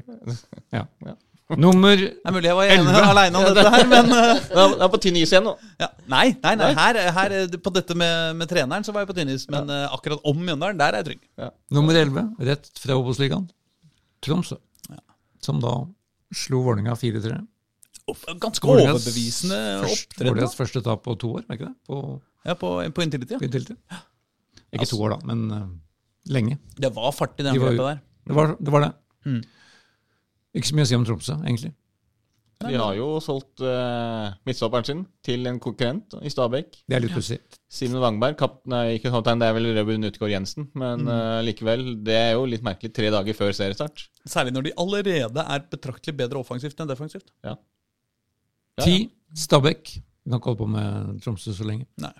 ja. Ja. Nummer Det er mulig jeg var ene aleine om dette her, men eh, Det er- på tynn is igjen nå. ja. Nei, nei, nei. Her, her, på dette med, med treneren så var jeg på tynn is, men eh, akkurat om Mjøndalen, der er jeg trygg. Nummer 11, rett fra Obos-ligaen. Tromsø. Som da slo Vålerenga 4-3. Ganske Vålingas, overbevisende opptreden. Vålerengas første tap på to år, er ikke det? På Ja, på, på Intility. Ja. Ikke to år, da, men uh, lenge. Det var fart i det angrepet der. Det var det. Var det. Mm. Ikke så mye å si om Tromsø, egentlig. De har jo solgt uh, midtstopperen sin til en konkurrent i Stabæk. Det er litt pussig. Simen Wangberg, kap, nei, ikke kaptein, det er vel Røbben Utgaard Jensen. Men eh, likevel, det er jo litt merkelig tre dager før seriestart. Særlig når de allerede er betraktelig bedre offensivt enn defensivt. Ja. Ti, Stabæk. Vi kan ikke holde på med Tromsø så lenge. Nei.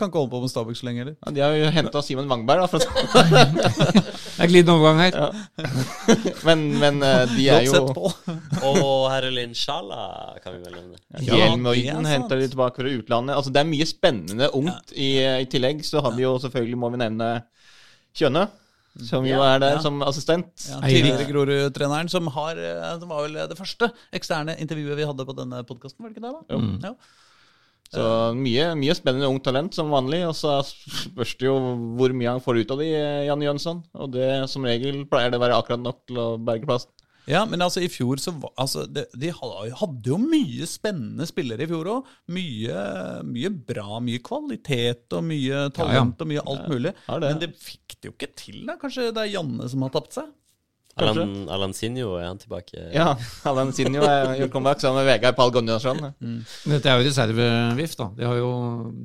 Kan ikke holde på med Stabæk så lenge heller. Ja, de har jo henta Simen Wangberg, da. For å, Det er glidende overgang her. men men eh, de er jo. Og Herrelin Sjala kan vi vel nevne. Ja, Hjelm og Iden henter de tilbake fra utlandet. Altså, det er mye spennende ungt. I, I tillegg så har vi jo selvfølgelig, må vi nevne Kjønne, som jo Ja, er der ja. som assistent. Ja, tidligere Grorud-treneren, som har eh, Det var vel det første eksterne intervjuet vi hadde på denne podkasten, var det ikke det? da? Jo. Ja. Så mye, mye spennende ungt talent som vanlig. Og så spørs det jo hvor mye han får ut av de, Janne Jan Jønsson. Og det som regel pleier det å være akkurat nok til å berge plassen. Ja, men altså i fjor så var, altså, de, De hadde jo mye spennende spillere i fjor òg. Mye, mye bra, mye kvalitet og mye talent og mye alt mulig. Ja, det. Men det fikk de jo ikke til, da. Kanskje det er Janne som har tapt seg? Alan, Alan Sinjo er han tilbake. Ja, Alan Sinjo er- gjør comeback sammen med Vegard Pall Gunnarsson. Dette er jo reserve-VIF, da. De, jo,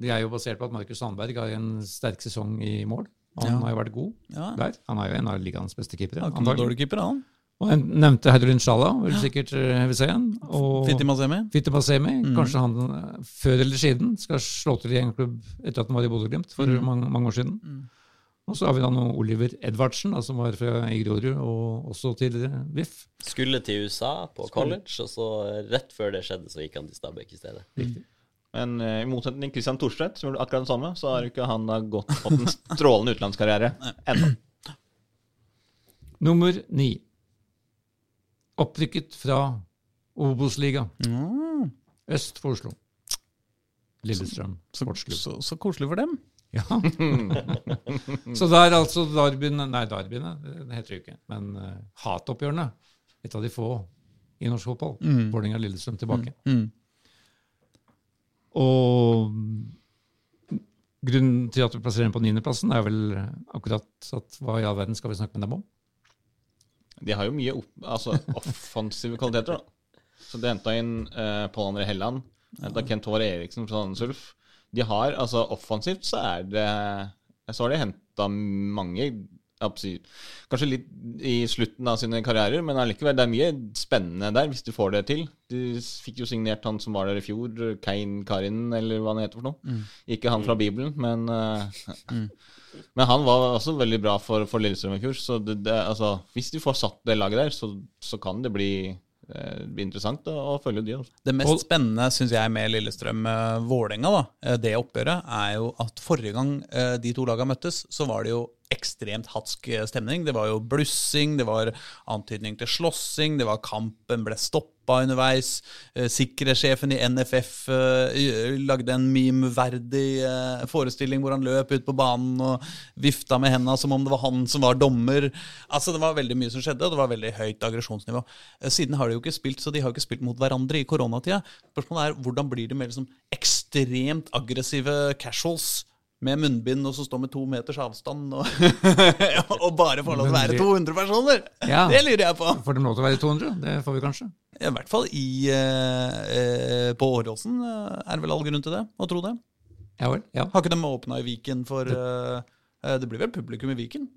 de er jo basert på at Markus Sandberg har en sterk sesong i mål. Han Ja. har jo vært god Ja. der. Han er jo en av ligaens beste keepere. Han er dårlig keeper, han. Og jeg nevnte Hedulin Sjala, vil sikkert eh, vil se igjen. Og Fitti Masemi. Fitte Basemi. Kanskje han eh, før eller siden skal slå til i en klubb etter at han var i Bodø-Glimt for mange, mange år siden. Og så har vi da noe Oliver Edvardsen, da, som var fra i Grorud, og også tidligere VIF. Skulle til USA på college, og så rett før det skjedde, så gikk han til Stabæk i stedet. Men eh, i motsetning til Christian Thorstvedt, som gjorde akkurat det samme, så har ikke han da gått, på en strålende utenlandskarriere ennå. Nummer ni. Opprykket fra Obos-liga. Mm. Øst for Oslo. Lillestrøm Så, sportsklubb. så, så koselig for dem. Ja. så det er altså darbyene, Nei, darbyene, det heter det ikke. Men uh, hatoppgjørene. Et av de få i norsk fotball. Mm. Vålerenga-Lillestrøm tilbake. Mm. Og grunnen til at vi plasserer den på niendeplassen, er vel akkurat at hva i all verden skal vi snakke med dem om? De har jo mye opp, altså, offensive kvaliteter, da. Så de henta inn uh, Pål André Helland, henta Kent Håvard Eriksen fra Sandnes Ulf. De har, altså offensivt så er det Så har de henta mange Kanskje litt i slutten av sine karrierer, men allikevel, det er mye spennende der hvis du får det til. De fikk jo signert han som var der i fjor, Kein Karin, eller hva han heter for noe. Ikke han fra Bibelen, men mm. Men han var også veldig bra for, for Lillestrøm i fjor. Så det, det, altså, hvis de får satt det laget der, så, så kan det bli, eh, blir interessant å, følge de. Også. Det mest spennende synes jeg med Lillestrøm-Vålerenga, eh, det oppgjøret, er jo at forrige gang eh, de to lagene møttes, så var det jo ekstremt hatsk eh, stemning. Det var jo blussing, det var antydning til slåssing, det var kampen ble stoppa underveis. Eh, Sikkerhetssjefen i NFF eh, lagde en meme-verdig forestilling hvor han løp ut på banen og vifta med henda som om det var han som var dommer. Altså Det var veldig mye som skjedde, og det var veldig høyt aggresjonsnivå. Siden har de jo ikke spilt, så de har jo ikke spilt mot hverandre i koronatida. Spørsmålet er hvordan blir det med liksom ekstremt aggressive casuals med munnbind og så står med to meters avstand og, og bare får lov til å være 200 personer? Ja. Det lurer jeg på. Får de lov til å være 200? Det får vi kanskje. I hvert fall i, eh, eh, på Åråsen eh, er det vel all grunn til det, å tro det. Ja vel. Ja. Har ikke de åpna i Viken for eh, eh, Det blir vel publikum i Viken?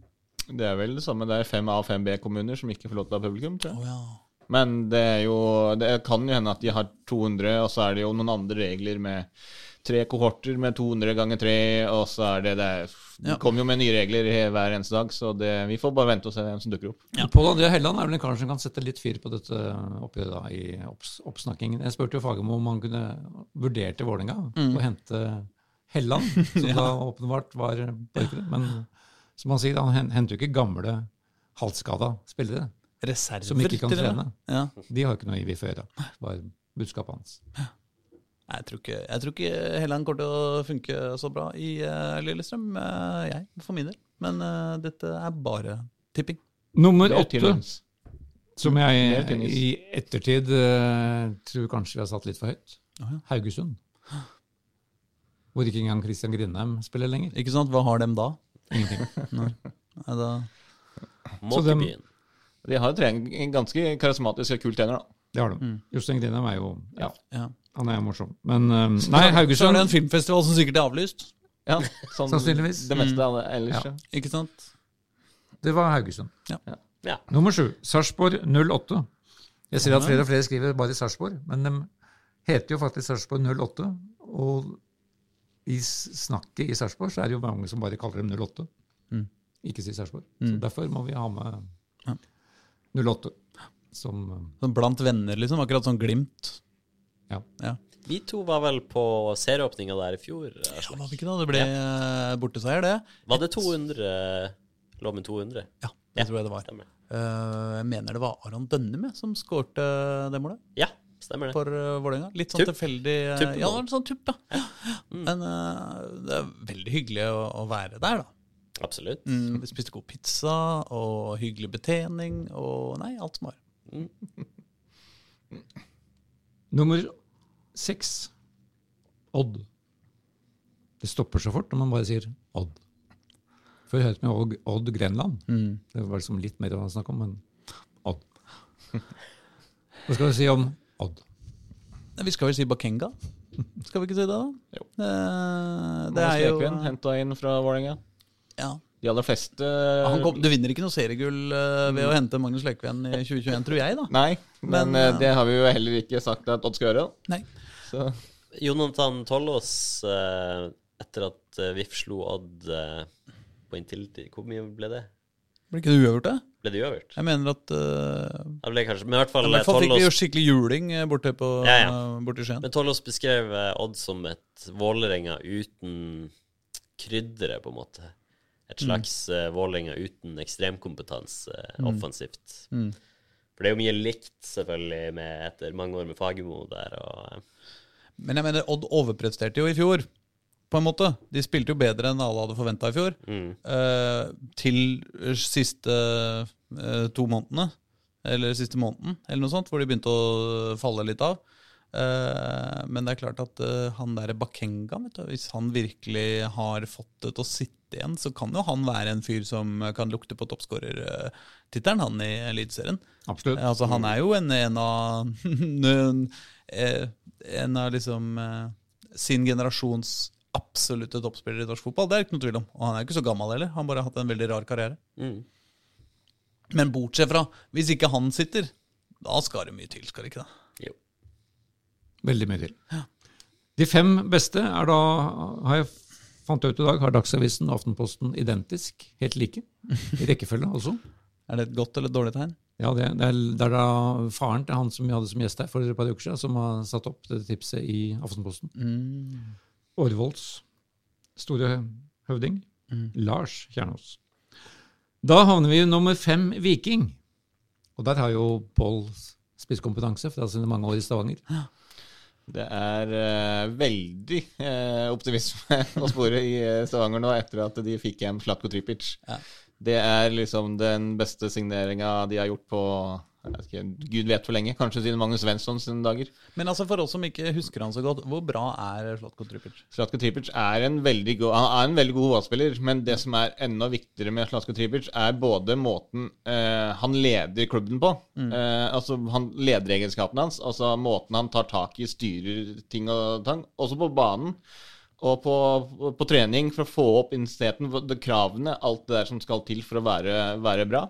Det er vel det samme. Det er fem A og fem B-kommuner som ikke får lov til å ha publikum, tror jeg. Oh, ja. Men det er jo Det kan jo hende at de har 200, og så er det jo noen andre regler med tre kohorter med 200 ganger tre, og så er det Det, er, Ja. det kommer jo med nye regler hver eneste dag, så det, vi får bare vente og se hvem som dukker opp. Ja. Pål André Helland er vel en kar som kan sette litt fyr på dette oppgjøret da, i opps, oppsnakkingen. Jeg spurte jo Fagermo om han kunne vurderte Vålerenga å hente Helland, som da åpenbart var borgere. Men som han sier, han henter jo ikke gamle halvskada spillere Reserver som ikke kan trene. Ja. De har ikke noe i vi får gjøre. var budskapet hans. Nei, Jeg tror ikke, jeg tror ikke Helland kommer til å funke så bra i uh, Lillestrøm, uh, jeg, for min del. Men uh, dette er bare tipping. Nummer er åtte, som jeg i ettertid tror kanskje vi har satt litt for høyt. Haugesund. Hvor ikke engang Christian Grindheim spiller lenger. Ikke sant? Hva har dem da? Ingenting. Nei, da Så dem- Måkebyen. De har jo ganske karismatisk og kul trener, da. Det har de. Jostein Grindheim er jo Ja, ja. han er morsom. Men um, nei, Så er det Haugesund en filmfestival som sikkert er avlyst. Ja, sånn Sannsynligvis. Det meste av det ellers. Ja. Ja. Ikke sant? Det var Haugesund. Ja. Nummer sju. Sarpsborg 08. Jeg ser at flere og flere skriver bare Sarpsborg, men de heter jo faktisk Sarpsborg 08. Og i snakket i Sarpsborg så er det jo mange som bare kaller dem 08. Mm. Ikke si Sarpsborg. Så derfor må vi ha med 08 som eh, Sånn blant venner, liksom. Akkurat sånn Glimt. Ja. Ja. Vi to var vel på serieåpninga der i fjor. Ja, Aslak. var vi ikke da? Det ble ja. borteseier, det. Var det 200? Lå med 200? Ja, det tror jeg det var. Stemmer. Eh, jeg mener det var Aron Dønnem jeg, som skårte det målet Ja, stemmer det. for uh, Vålerenga. Litt sånn tup. tilfeldig eh, Ja, det var en sånn tupp, ja. Men eh, det er veldig hyggelig å, å være der, da. Absolutt. Mm, vi spiste god pizza og hyggelig betjening og Nei, alt som var. Nummer seks. Odd. Det stopper så fort når man bare sier Odd. Før hørte vi Odd, Odd Grenland. Det var liksom litt mer å snakke om, men Odd. Hva skal vi si om Odd? Vi skal vel si Bakenga? Skal vi ikke si det, da? Jo. Eh, det er jo henta inn fra Vålerenga. ja. De aller fleste Han kom, Du vinner ikke noe seriegull eh, ved å hente Magnus Lekven i 2021, tror jeg, da. Nei, men, Men, eh, eh, det har vi jo heller ikke sagt at Odd skal gjøre. da. Nei. Så Jonathan Tollås, etter at VIF slo Odd på Intility, hvor mye ble det? Ble ikke det uavgjort, det? Ble det uavgjort? Jeg mener at uh, Det ble kanskje, men i hvert fall ja, fall fikk vi jo skikkelig juling borte, på, Ja, ja. borte i Skien. men Tollås beskrev Odd som et Vålerenga uten krydderet, på en måte. Et slags mm. Vålerenga uten ekstremkompetanse offensivt. Mm. For det er jo mye likt, selvfølgelig, med, etter mange år med Fagermo der. og... eh, Men jeg mener, Odd overpresterte jo i fjor, på en måte. De spilte jo bedre enn alle hadde forventa i fjor. Mm. eh, til siste eh, to månedene, eller siste måneden, eller noe sånt, hvor de begynte å falle litt av. Eh, men det er klart at eh, han der Bakenga, vet du, hvis han virkelig har fått det til å sitte igjen, så kan jo han være en fyr som kan lukte på toppskårertittelen, han i Eliteserien. Altså, han er jo en, en av en, eh, en av liksom sin generasjons absolutte toppspillere i norsk fotball. Det er ikke noe tvil om. Og han er ikke så gammel heller. Han bare har hatt en veldig rar karriere. Mm. Men bortsett fra, hvis ikke han sitter, da skal det mye til, skal det ikke det? Veldig mye til. De fem beste er da, har jeg fant ut i dag, har Dagsavisen og Aftenposten identisk. Helt like. I rekkefølge, altså. Er det et godt eller et dårlig tegn? Ja, det, det, er, det er da faren til han som vi hadde som gjest her for et par uker siden, som har satt opp det tipset i Aftenposten. Årvolds store høvding, Lars Kjernås. Da havner vi i nummer fem, Viking. Og der har jo Pål spisskompetanse fra sine mange år i Stavanger. Det er uh, veldig uh, optimisme å spore i eh, Stavanger nå etter at de fikk hjem Slatko Tripic. Ja. Det er liksom den beste signeringa de har gjort på ikke, Gud vet hvor lenge. Kanskje siden Magnus Svensson sine dager. Men altså for oss som ikke husker han så godt, hvor bra er Slatko Tripic? Slatko Tripic er en veldig god Han er en veldig god fotballspiller, men det som er enda viktigere med Slatko Tripic, er både måten eh, han leder klubben på. Eh, altså han Lederegenskapene hans. Altså måten han tar tak i, styrer ting og tang. Også på banen. Og på, på, på trening, for å få opp intensiteten, kravene, alt det der som skal til for å være, være bra.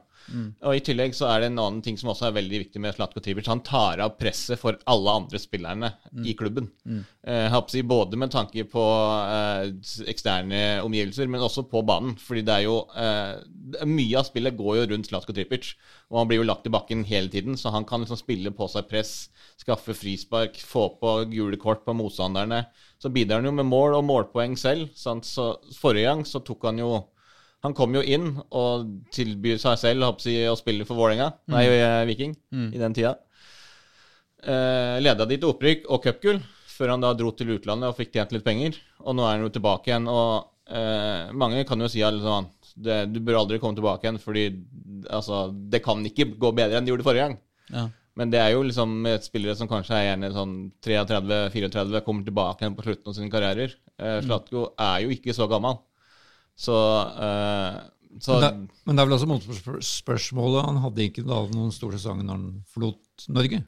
Og i tillegg så er det en annen ting som også er veldig viktig med Slatko Tripic. Han tar av presset for alle andre spillerne i klubben. Eh, å si både med tanke på eh, eksterne omgivelser, men også på banen. Fordi det er jo eh, Mye av spillet går jo rundt Slatko Tripic, og han blir jo lagt i bakken hele tiden, så han kan liksom spille på seg press, skaffe frispark, få på gule kort på motstanderne. Så bidrar han jo med mål og målpoeng selv. Sant? Så forrige gang så tok han jo han kom jo inn og tilbyr seg selv å spille for Vålerenga, nei, Viking, Viking, i den tida. Eh, leda de til opprykk og cupgull, før han da dro til utlandet og fikk tjent litt penger. Og nå er han jo tilbake igjen, og eh, mange kan jo si at liksom, det, du bør aldri komme tilbake igjen, fordi altså, det kan ikke gå bedre enn det gjorde forrige gang. Ja. Men det er jo liksom spillere som kanskje er gjerne sånn 33-34, kommer tilbake igjen på slutten av sine karrierer. Eh, Slatko er jo ikke så gammel. Så, uh, så Men det, men det er vel også motspørsmålet. Han hadde ikke da noen stor sesong når han forlot Norge,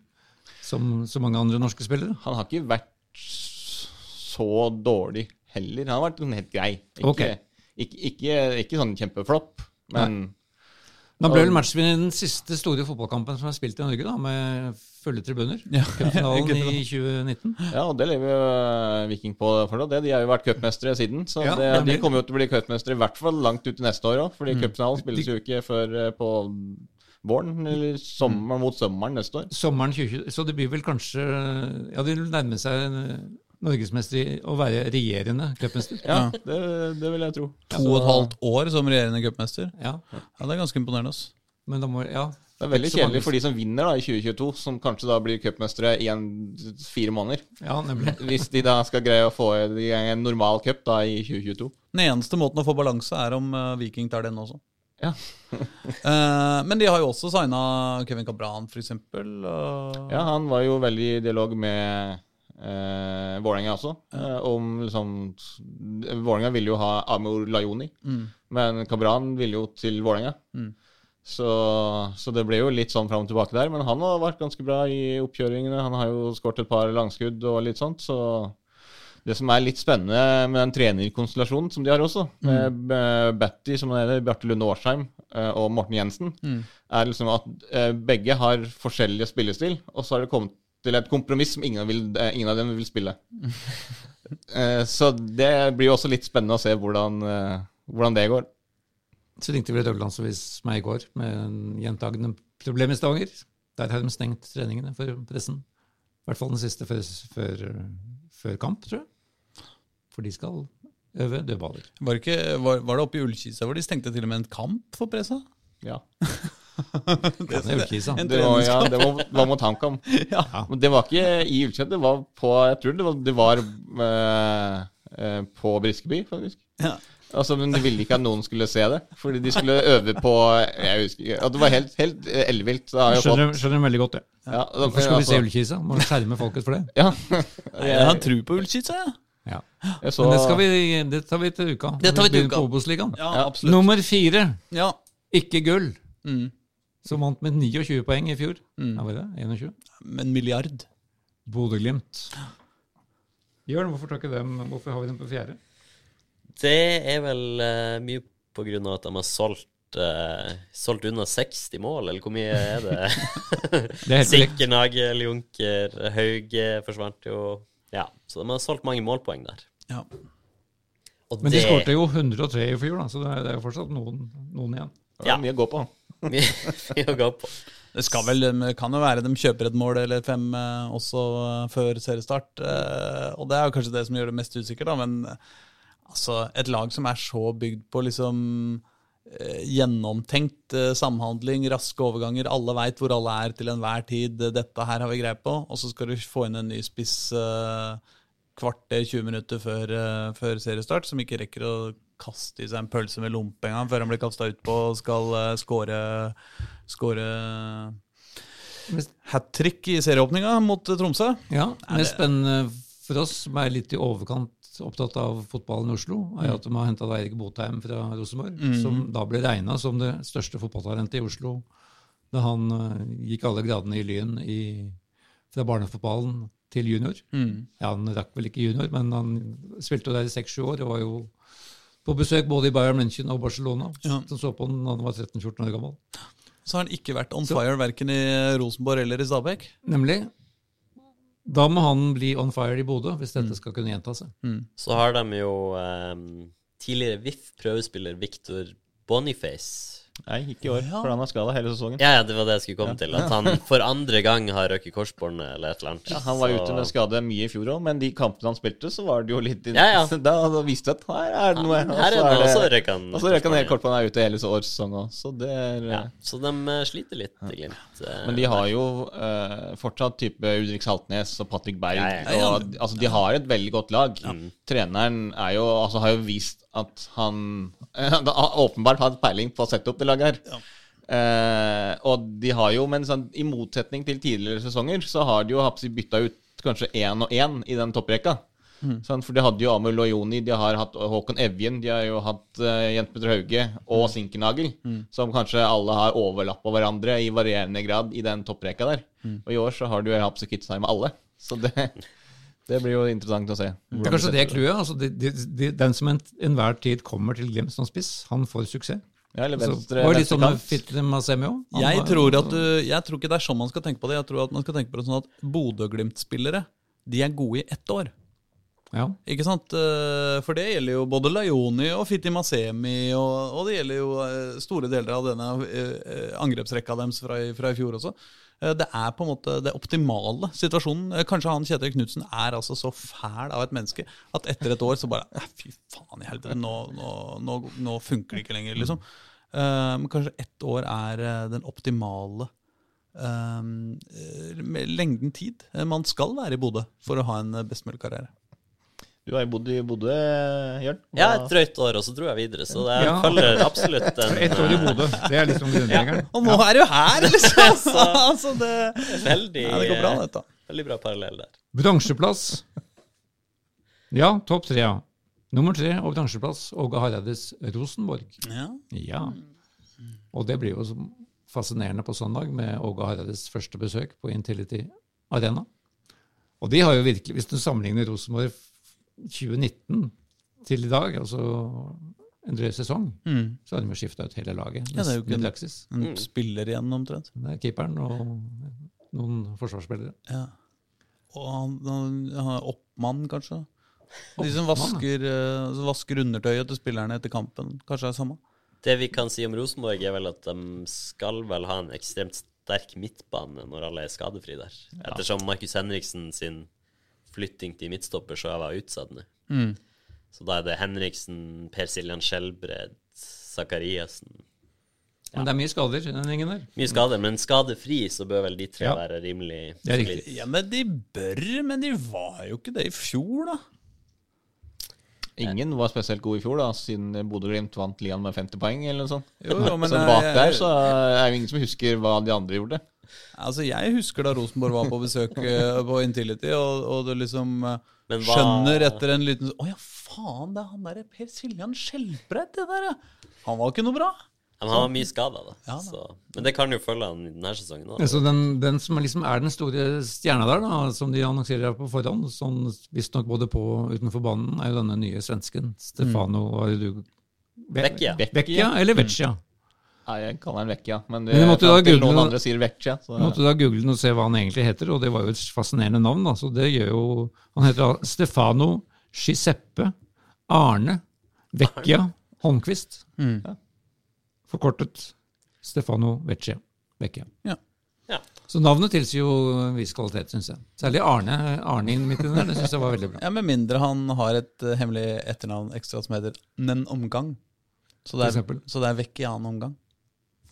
som så mange andre norske spillere. han har ikke vært så dårlig heller. Han har vært helt grei. Ikke, okay. ikke, ikke, ikke sånn kjempeflopp, men Nei. han ble vel matchvinner i den siste store fotballkampen som er spilt i Norge, da, med fulle tribuner. Ja. Cupfinalen i 2019. Ja, og det lever jo eh, Viking på fortsatt. det. De har jo vært cupmestere siden. Så Ja, det, de kommer jo til å bli cupmestere i hvert fall langt ut i neste år òg. Fordi cupfinalen spilles jo ikke før eh, på våren, eller sommeren mot sommeren neste år. Sommeren 2020, så det blir vel kanskje Ja, de vil nærme seg en norgesmester i å være regjerende cupmester. Ja, det, det vil jeg tro. To og et halvt år som regjerende cupmester. Ja, Ja, det er ganske imponerende. ass. men da må Ja. Det er veldig kjedelig for de som vinner da i 2022, som kanskje da blir cupmestere i en, fire måneder. Ja, nemlig. Hvis de da skal greie å få i gang en normal cup da i 2022. Den eneste måten å få balanse er om eh, Viking tar den også. Ja. Eh, men de har jo også signa Kevin Cabran, eksempel. og- Ja, han var jo veldig i dialog med eh, Vålerenga også. Eh, om liksom Vålerenga ville jo ha Amor Lajoni, men Cabran ville jo til Vålerenga. Så, så det ble jo litt sånn fram og tilbake der. Men han har vært ganske bra i oppkjøringene. Han har jo skåret et par langskudd og litt sånt, så det som er litt spennende med den trenerkonstellasjonen som de har også, med mm. Batty, som han heter, Bjarte Lunde Årsheim eh, og Morten Jensen, er liksom at eh, begge har forskjellige spillestil, og så har det kommet til et kompromiss som ingen, vil, eh, ingen av dem vil spille. Så det blir jo også litt spennende å se hvordan, hvordan det går. Så ringte vel et Ørlandsavis meg i går med en gjentagende problem i Stavanger. Der har de stengt treningene for pressen. I hvert fall den siste før, før, før kamp, tror jeg. For de skal øve dødballer. Var, det ikke, var, var det oppe i Ullkisa hvor de stengte til og med en kamp for pressa? Ja. Det det, Ullkisa. Det var, ja, det var, var mot HamKam. Ja. Men det var ikke i Ullkisa, det var på Jeg tror det var, det var eh, eh, på Briskeby, faktisk. Ja. Altså, men de ville ikke at noen skulle se det, fordi de skulle øve på Jeg husker ikke. Og det var helt, helt eh, ellevilt. Skjønner, fått Skjønner, de veldig godt det. ja, Hvorfor skal vi se altså, Ullkisa? Må skjerme folket for det. Ja. Jeg har tro på Ullkisa, jeg. Ja. Jeg så Men det, skal vi, det tar vi til uka. Det tar vi til uka. på Ja, Ja. Nummer fire, Ja. ikke gull, Mm. som vant med 29 poeng i fjor. Ja, var det 21? En milliard. Bodø-Glimt. Jørn, hvorfor, hvorfor har vi dem på fjerde? Det er vel uh, mye på grunn av at de har solgt uh, solgt unna 60 mål, eller hvor mye er det? Det er. Sikker, Nagel, Junker, Hauge forsvant jo. Ja, så de har solgt mange målpoeng der. Ja. Og Men de det skårte jo 103 i fjor, da, så det er, det er jo fortsatt noen, noen igjen. Det var Ja. mye å gå på. mye å gå på. Det skal vel, kan jo være de kjøper et mål eller fem eh, også før seriestart. og det er jo kanskje det som gjør det mest usikkert, da. Men altså, et lag som er så bygd på liksom eh, gjennomtenkt eh, samhandling, raske overganger, alle veit hvor alle er til enhver tid, eh, dette her har vi greie på, og så skal du få inn en ny spiss kvarter, 20 minutter før, før seriestart, som ikke rekker å kaste i seg en pølse med lompe engang før han blir kasta utpå og skal score, score hat trick i serieåpninga mot Tromsø. Ja, Mest spennende for oss, som er litt i overkant opptatt av fotballen i Oslo, er at de har henta Eirik Botheim fra Rosenborg, som da ble regna som det største fotballtalentet i Oslo da han eh, gikk alle gradene i Lyn i, fra barnefotballen til junior. Mm. Ja, Han rakk vel ikke junior, men han spilte der i seks-sju år og var jo på besøk både i Bayern München og Barcelona. Ja. Som så på han da han var 13-14 år gammel. Så har han ikke vært on fire verken i Rosenborg eller i Stabæk. Nemlig. Da må han bli on fire i Bodø hvis dette skal kunne gjenta seg. Så har de jo um, tidligere VIF-prøvespiller Victor Boniface. Nei, ikke i år, Ja. for han har skada hele sesongen. Ja, ja, det var det jeg skulle komme til. At han for andre gang har røket korsbåndet eller et eller annet. Ja, han var Så- ute med skade mye i fjor òg, men de kampene han spilte, så var det jo litt Ja, ja. Da, da visste du at her er det noe. Her er det, og så røk han Og så røk han på han er ute hele årssesongen òg, så det er Ja, så de eh, sliter litt, Glimt. eh. Men de har jo uh, fortsatt type Ulrik Saltnes og Patrick Berg. Ja, ja, ja. Og, altså, de har et veldig godt lag. Treneren er jo, altså, har jo vist at han åpenbart har peiling på å sette opp det laget her. Eh, og de har jo, men sånn, i motsetning til tidligere sesonger, så har de jo bytta ut kanskje én og én i den topprekka. Sånn, for de hadde jo Amul Loyoni, de har hatt Håkon Evjen, de har jo hatt uh, Jens Petter Hauge og Sinkernagel, som kanskje alle har overlappa hverandre i varierende grad i den topprekka der. Og i år så har du Hapsi Kitzheim med alle. Så det, det blir jo interessant å se. Det er kanskje det clouet. Altså, de, de, de, den som en- enhver tid kommer til Glimt som spiss, han får suksess. Ja, eller venstre, altså, var litt venstre sånn. Jeg tror, at jeg tror ikke det er sånn man skal tenke på det. Jeg tror at man skal tenke på det sånn at Bodø-Glimt-spillere de er gode i ett år. Ja. Ikke sant? Eh, For det gjelder jo både Laioni og Fitti Masemi, og, og det gjelder jo eh, store deler av denne eh, angrepsrekka deres fra, i- fra i fjor også. Eh, Det er på en måte det optimale situasjonen. Eh, Kanskje han Kjetil Knutsen er altså så fæl av et menneske at etter et år så bare "Eh, Fy faen i helvete, nå, nå, nå, nå funker det ikke lenger, liksom. Men kanskje ett år er den optimale um, lengden tid man skal være i Bodø for å ha en best mulig karriere. Du har jo bodd i Bodø, Jørn. Ja, et drøyt år, og så dro jeg videre. Så det Ja. følger absolutt en Ett år i Bodø. Det er liksom grunnleggeren. Og nå er du her, liksom! Så, altså det, eh, veldig, ja, det går bra, dette. veldig bra parallell der. Bransjeplass. Ja, topp tre. ja. Nummer tre og bransjeplass Åge Hareides Rosenborg. Ja. Ja. Og det blir jo så fascinerende på søndag med Åge Hareides første besøk på Intility Arena. Og de har jo virkelig, hvis du sammenligner Rosenborg 2019 til i dag, altså en drøy sesong, Mm. så hadde de jo skifta ut hele laget. Ja, det er jo ikke- en. En spiller igjen, omtrent. Det er keeperen og noen forsvarsspillere. Ja. Og han, han, han er oppmann, kanskje? De som vasker, eh, som vasker undertøyet til spillerne etter kampen, kanskje er samme? Det vi kan si om Rosenborg, er vel at de skal vel ha en ekstremt sterk midtbane når alle er skadefrie der. Ettersom Markus Henriksen sin flytting til midtstopper så var utsatt nå. Mm. Så da er det Henriksen, Per Siljan Skjelbred, Zakariassen Men det er mye skader i den gjengen der. Mye skader, men skadefri så bør vel de tre Ja. være rimelig Det er Ja, men de bør, men de var jo ikke det i fjor, da. Ingen var spesielt god i fjor, da, siden Bodø-Glimt vant ligaen med 50 poeng. eller noe sånt. Jo, jo, men så jeg- bak der så er det ingen som husker hva de andre gjorde. Altså, Jeg husker da Rosenborg var på besøk eh, på Intility, og, og du liksom eh, hva- skjønner etter en liten Å ja, faen, det er han derre Per Siljan Skjelbreid, det der, ja. Han var ikke noe bra. Men han var mye skada, da. Ja, da. Så. Men det kan jo følge han denne sesongen òg. Så den, den som liksom er den store stjerna der, da, som de annonserer på forhånd, sånn visstnok både på og utenfor banen, er jo denne nye svensken. Stefano mm. er det du Ve- Vecchia. Vecchia eller Vecchia? Nei, jeg kaller han Vecchia, men det Men måtte da google noen andre sier Vecchia. Så, måtte da google den og se hva han egentlig heter, og det var jo et fascinerende navn. da, så det gjør jo, Han heter Stefano Giuseppe Arne Vecchia Holmquist. Ja. Forkortet Stefano Vecchia. Vecchia. Ja. Ja. Så navnet tilsier jo en viss kvalitet, syns jeg. Særlig Arne, Arne inn midt i der, det syns jeg var veldig bra. Ja, Med mindre han har et eh, hemmelig etternavn ekstra som heter Nen Omgang. Så det er, så det er omgang.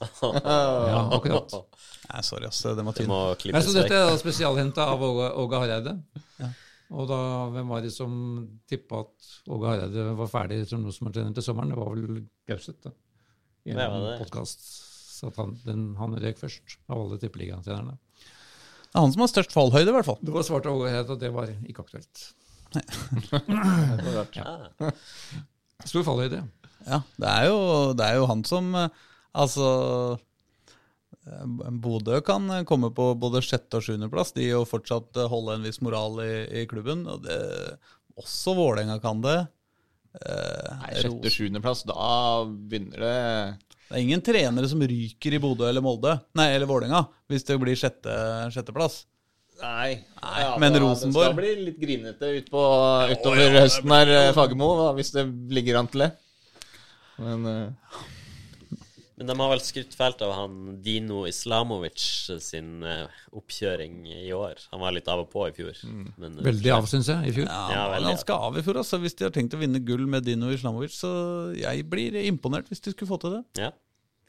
Ja, akkurat. Nei, sorry, ass. Det må Nei, klippes så dette er da spesialhenta av Åge, Åge Hareide. Ja. Og da, hvem var det som tippa at Åge Hareide var ferdig som Rosenborg-trener til sommeren? Det var vel Gauseth, da. I en var podkast. At han, den, han røk først av alle tippeligatrenerne. Det er han som har størst fallhøyde, i hvert fall. Det var svart Åge Hareide og det var ikke aktuelt. det var rart. Ja. Stor fallhøyde. Ja, det er jo, det er jo han som eh, Altså Eh, Bodø kan komme på både sjette- og sjuendeplass, de og fortsatt eh, holde en viss moral i, i klubben. Og det, også Vålerenga kan det. Eh, Nei, Sjette-sjuendeplass, da begynner det Det er ingen trenere som ryker i Bodø eller Molde, nei, eller Vålerenga, hvis det blir sjette, sjetteplass. Nei. men da- Rosenborg- Det skal bli litt grinete ut på, utover høsten her, eh, Fagermo, hvis det ligger an til det. Men eh, Men de har vel skrytt fælt av han Dino Islamovic sin eh, oppkjøring i år. Han var litt av og på i fjor. Men, eh, Veldig av, syns jeg, i fjor. Ja, Ja, han skal veldig, ganske av i fjor, altså, hvis de har tenkt å vinne gull med Dino Islamovic. Så jeg blir imponert hvis de skulle få til det. Ja.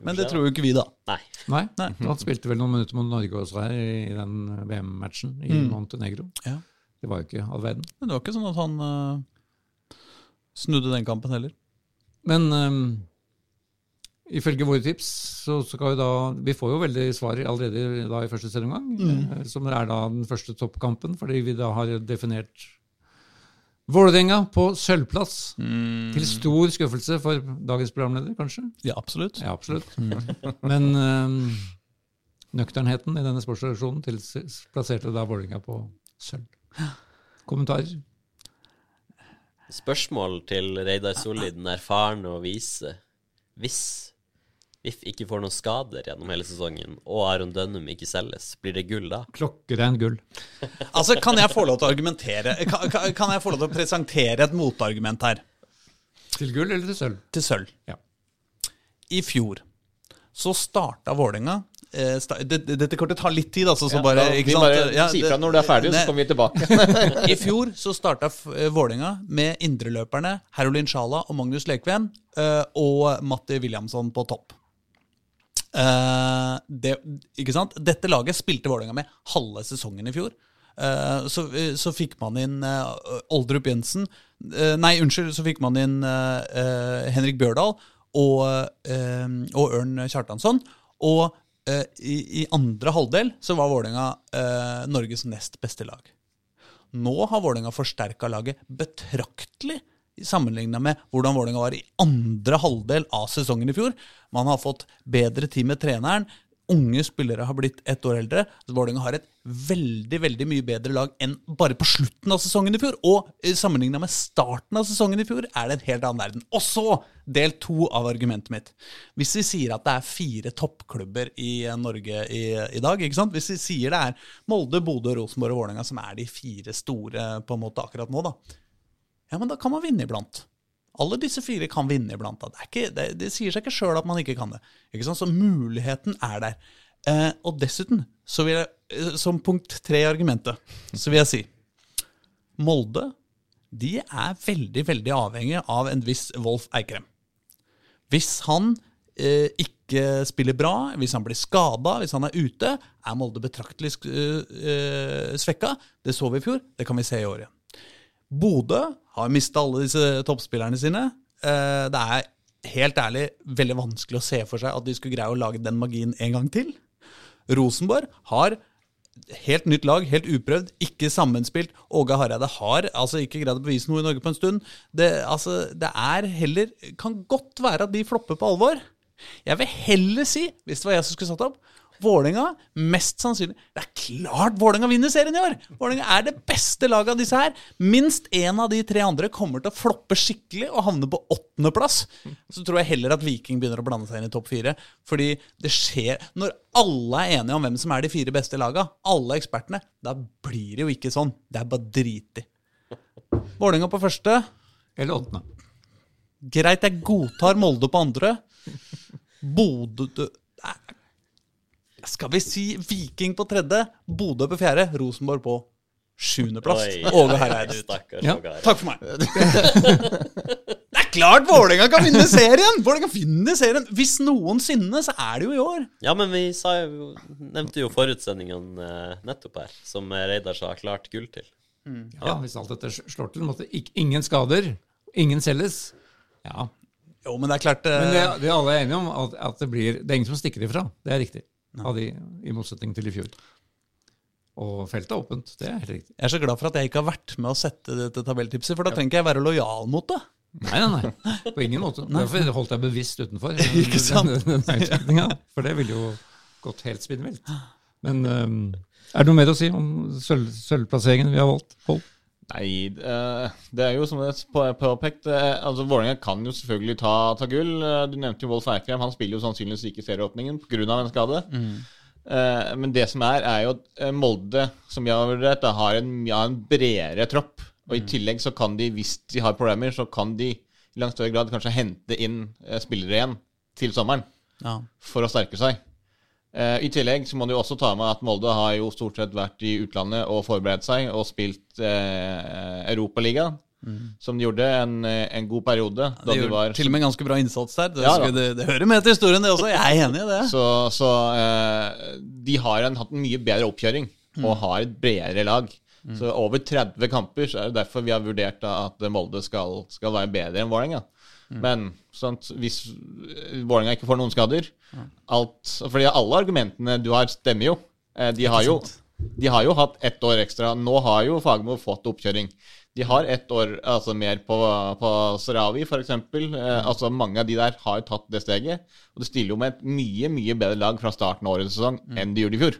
Men det tror jo ikke vi, da. Nei. Nei, Nei. han spilte vel noen minutter mot Norge også her i, den VM-matchen i Montenegro. Ja. Det var jo ikke all verden. Men det var ikke sånn at han uh, snudde den kampen heller. Men ehm, ifølge våre tips så skal vi da Vi får jo veldig svar allerede da i første serieomgang, mm. som er da den første toppkampen, fordi vi da har definert Vålerenga på sølvplass. Til stor skuffelse for dagens programleder, kanskje? Ja, absolutt. Ja, absolutt. Men ehm, nøkternheten i denne sportsredaksjonen plasserte da Vålerenga på sølv. Kommentarer? Spørsmål til Reidar Solli, den erfarne og vise. Hvis VIF ikke får noen skader gjennom hele sesongen, og Aron Dønnum ikke selges, blir det gull da? Klokkerein gull. Altså, Kan jeg få lov til å argumentere? Kan, kan, jeg få lov til å presentere et motargument her? Til gull eller til sølv? Til sølv. Ja. I fjor så starta Vålerenga eh, sta, det, det- Dette kommer til å ta litt tid, altså. Så ja, bare, ikke vi sant? bare Ja, si fra når du er ferdig, så kommer vi tilbake. I fjor så starta eh, Vålerenga med indreløperne Herolin Sjala og Magnus Lekven eh, og Matti Williamson på topp. Eh, det, ikke sant? Dette laget spilte Vålerenga med halve sesongen i fjor. Eh, så, eh, så fikk man inn Oldrup Jensen Nei, unnskyld, så fikk man inn Henrik Bjørdal og, og Ørn Kjartansson. Og i, i andre halvdel så var Vålerenga Norges nest beste lag. Nå har Vålerenga forsterka laget betraktelig sammenligna med hvordan Vålerenga var i andre halvdel av sesongen i fjor. Man har fått bedre tid med treneren. Unge spillere har blitt ett år eldre. Vålerenga har et veldig veldig mye bedre lag enn bare på slutten av sesongen i fjor. Og sammenligna med starten av sesongen i fjor er det en helt annen verden. Og så del to av argumentet mitt. Hvis vi sier at det er fire toppklubber i Norge i, i dag, ikke sant? hvis vi sier det er Molde, Bodø, Rosenborg og Vålerenga som er de fire store på en måte akkurat nå, da. Ja, men da kan man vinne iblant. Alle disse fire kan vinne iblant. Det, ikke, det, det sier seg ikke sjøl at man ikke kan det. Ikke? Så muligheten er der. Eh, og dessuten, jeg, eh, som punkt tre i argumentet, så vil jeg si Molde de er veldig, veldig avhengig av en viss Wolf Eikrem. Hvis han eh, ikke spiller bra, hvis han blir skada, hvis han er ute, er Molde betraktelig eh, eh, svekka. Det så vi i fjor, det kan vi se i år igjen. Bodø har mista alle disse toppspillerne sine. Eh, Det er helt ærlig veldig vanskelig å se for seg at de skulle greie å lage den magien en gang til. Rosenborg har helt nytt lag, helt uprøvd, ikke sammenspilt. Åge Hareide har altså ikke greid å bevise noe i Norge på en stund. Det, altså, det er heller Kan godt være at de flopper på alvor. Jeg vil heller si, hvis det var jeg som skulle satt opp, Vålerenga mest sannsynlig Det er klart Vålerenga vinner serien i år! Vålerenga er det beste laget av disse her. Minst én av de tre andre kommer til å floppe skikkelig og havne på åttendeplass. Så tror jeg heller at Viking begynner å blande seg inn i topp fire. Fordi det skjer Når alle er enige om hvem som er de fire beste laga, alle ekspertene, da blir det jo ikke sånn. Det er bare dritig. Vålerenga på første. Eller åttende. Greit, jeg godtar Molde på andre. Bodø Skal vi si Viking på tredje, Bodø på fjerde, Rosenborg på sjuendeplass. Åge Hareide. Ja. Takk for meg. Det er klart Vålerenga kan vinne serien! Vålerenga vinner serien. Hvis noensinne, så er det jo i år. Ja, men vi sa jo, nevnte jo forutsendingene eh, nettopp her, som Reidar sa klart gull til. Ja, hvis alt dette slår til. Måtte, ingen skader, ingen selges. Ja. Jo, men det er klart Men det, eh, det er alle er enige om, at, at det blir Det er ingen som stikker ifra. Det er riktig. Av de, I motsetning til i fjor. Og feltet er åpent. Det er helt riktig. Jeg er så glad for at jeg ikke har vært med å sette dette tabelltipset, for da trenger ikke jeg være lojal mot det. Nei, nei, nei. På ingen måte. Derfor holdt jeg bevisst utenfor. Ikke sant? Den, den, den, for det ville jo gått helt spinnvilt. Men um, er det noe mer å si om sølv, sølvplasseringen vi har valgt? Pål? Nei, eh, det er jo som det er på- påpekt eh, altså Vålerenga kan jo selvfølgelig ta, ta gull. Eh, Du nevnte jo Wolf Eikrem. Han spiller jo sannsynligvis ikke serieåpningen pga. en skade. Mm. Men det som er, er jo at Molde, som vi har vurdert, har en, ja, en bredere tropp. Og i tillegg så kan de, hvis de har problemer, så kan de i langt større grad kanskje hente inn spillere igjen til sommeren Ja. for å sterke seg. Eh, I tillegg så må du også ta med at Molde har jo stort sett vært i utlandet og forberedt seg og spilt eh, Europaligaen, som de gjorde en, en god periode. Da Det de gjør var, til og med ganske bra innsats der. Det, Ja, skal- det, det hører med til historien, det også. Jeg er enig i det. så så eh, de har en, hatt en mye bedre oppkjøring og har et bredere lag. Så over 30 kamper, så er det derfor vi har vurdert da, at Molde skal, skal være bedre enn Vålerenga. Men sant, hvis eh, Vålerenga ikke får noen skader alt, Fordi alle argumentene du har, stemmer jo. Eh, De har jo, de har jo hatt ett år ekstra. Nå har jo Fagermo fått oppkjøring. De har ett år altså mer på, på Sarawi, f.eks. Eh, altså mange av de der har jo tatt det steget. Og det stiller jo med et mye, mye bedre lag fra starten av årets sesong enn de gjorde i fjor.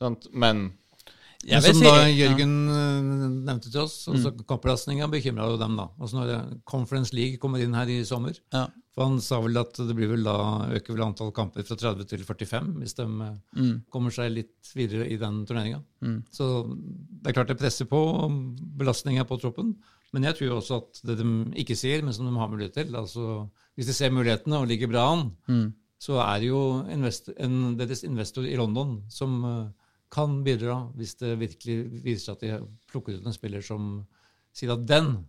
Sant? Men Men som da. Jørgen ja. nevnte til oss, altså kappbelastninga bekymra jo dem, da. Altså når eh, Conference League kommer inn her i sommer. Ja. For han sa vel at det blir vel da øker vel antall kamper fra 30 til 45, hvis de mm. kommer seg litt videre i den turneringa. Så det er klart det presser på belastninga på troppen. Men jeg tror også at det de ikke sier, men som de har mulighet til altså Hvis de ser mulighetene og ligger bra an, så er det jo invest, en, deres investor i London som eh, kan bidra hvis det virkelig viser seg at de har plukket ut en spiller som sier at den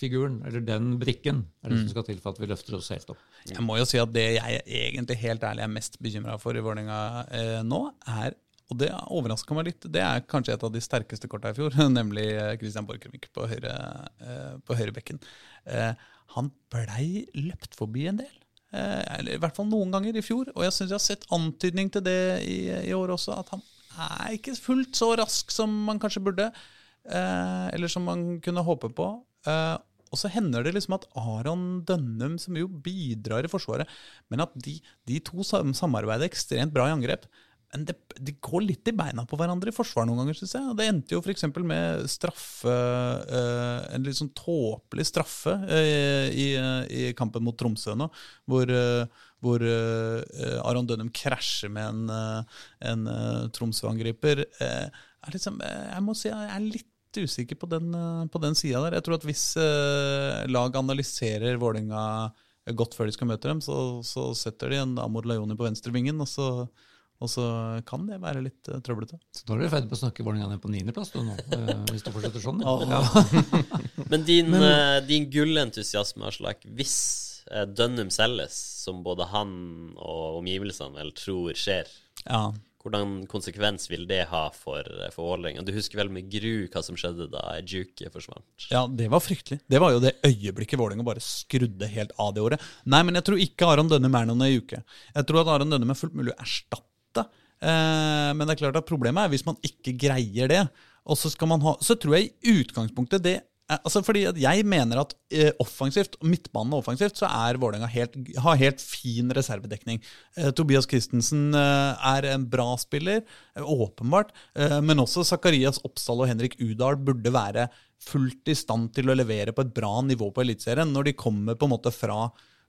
figuren, eller den brikken, er det som skal til for at vi løfter oss helt opp. Jeg må jo si at det jeg egentlig helt ærlig er mest bekymra for i Vålerenga eh, nå, er og det overraska meg litt. Det er kanskje et av de sterkeste korta i fjor, nemlig eh, Christian Borchgrevink på, høyre, eh, på høyrebekken. Eh, han blei løpt forbi en del. Eh, eller i hvert fall noen ganger i fjor. Og jeg syns jeg har sett antydning til det i, i år også, at han er ikke fullt så rask som man kanskje burde. Eh, eller som man kunne håpe på. Eh, og så hender det liksom at Aron Dønnum, som jo bidrar i Forsvaret, men at de, de to samarbeider ekstremt bra i angrep. Men det, de går litt i beina på hverandre i forsvar noen ganger, syns jeg. Det endte jo f.eks. med straffe eh, En litt sånn tåpelig straffe i, i kampen mot Tromsø nå, hvor, hvor eh, Aron Dønnum krasjer med en, eh, en eh, Tromsø-angriper. Eh, er liksom, eh, jeg må si jeg er litt usikker på den, eh, på den sida der. Jeg tror at hvis eh, lag analyserer Vålerenga godt før de skal møte dem, så, så setter de en Amor Lajoni på venstrevingen, og så, og så kan det være litt uh, trøblete. Så nå er du i ferd med å snakke Vålerenga ned på niendeplass, du nå, eh, hvis du fortsetter sånn. Ja. Ja. Men din, eh, din gullentusiasme, Aslak, hvis eh, Dønnum selges, som både han og omgivelsene vel tror skjer, Ja. hvordan konsekvens vil det ha for, eh, for Vålerenga? Du husker vel med gru hva som skjedde da Juke forsvant? Ja, det var fryktelig. Det var jo det øyeblikket Vålerenga bare skrudde helt av det året. Nei, men jeg tror ikke Aron Dønnum er noen i uke. Jeg tror at Aron Dønnum er fullt mulig å erstatte. Eh, men det er klart at problemet er hvis man ikke greier det. Og så skal man ha Så tror jeg i utgangspunktet det Altså fordi Jeg mener at eh, offensivt, midtbanen offensivt, så er Vålerenga helt, har helt fin reservedekning. Eh, Tobias Christensen eh, er en bra spiller, eh, åpenbart. Eh, men også Zakarias Oppsal og Henrik Udal burde være fullt i stand til å levere på et bra nivå på Eliteserien når de kommer på en måte fra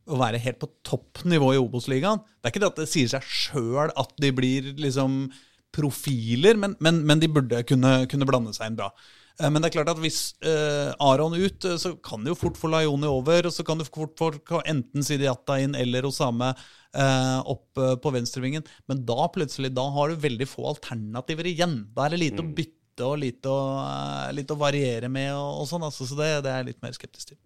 å være helt på toppnivå i Obos-ligaen. Det er ikke det at det sier seg sjøl at de blir liksom profiler, men, men, men de burde kunne, kunne blande seg inn bra. Eh, Men det er klart at hvis eh, Aron ut, eh, så kan du jo fort få Laioni over, og så kan du fort få enten Sidiata inn eller Osame eh, opp eh, på venstrevingen. Men da plutselig, da har du veldig få alternativer igjen. Da er det lite å bytte og lite å, lite å variere med og, og sånn. Altså, så det, det er jeg litt mer skeptisk til.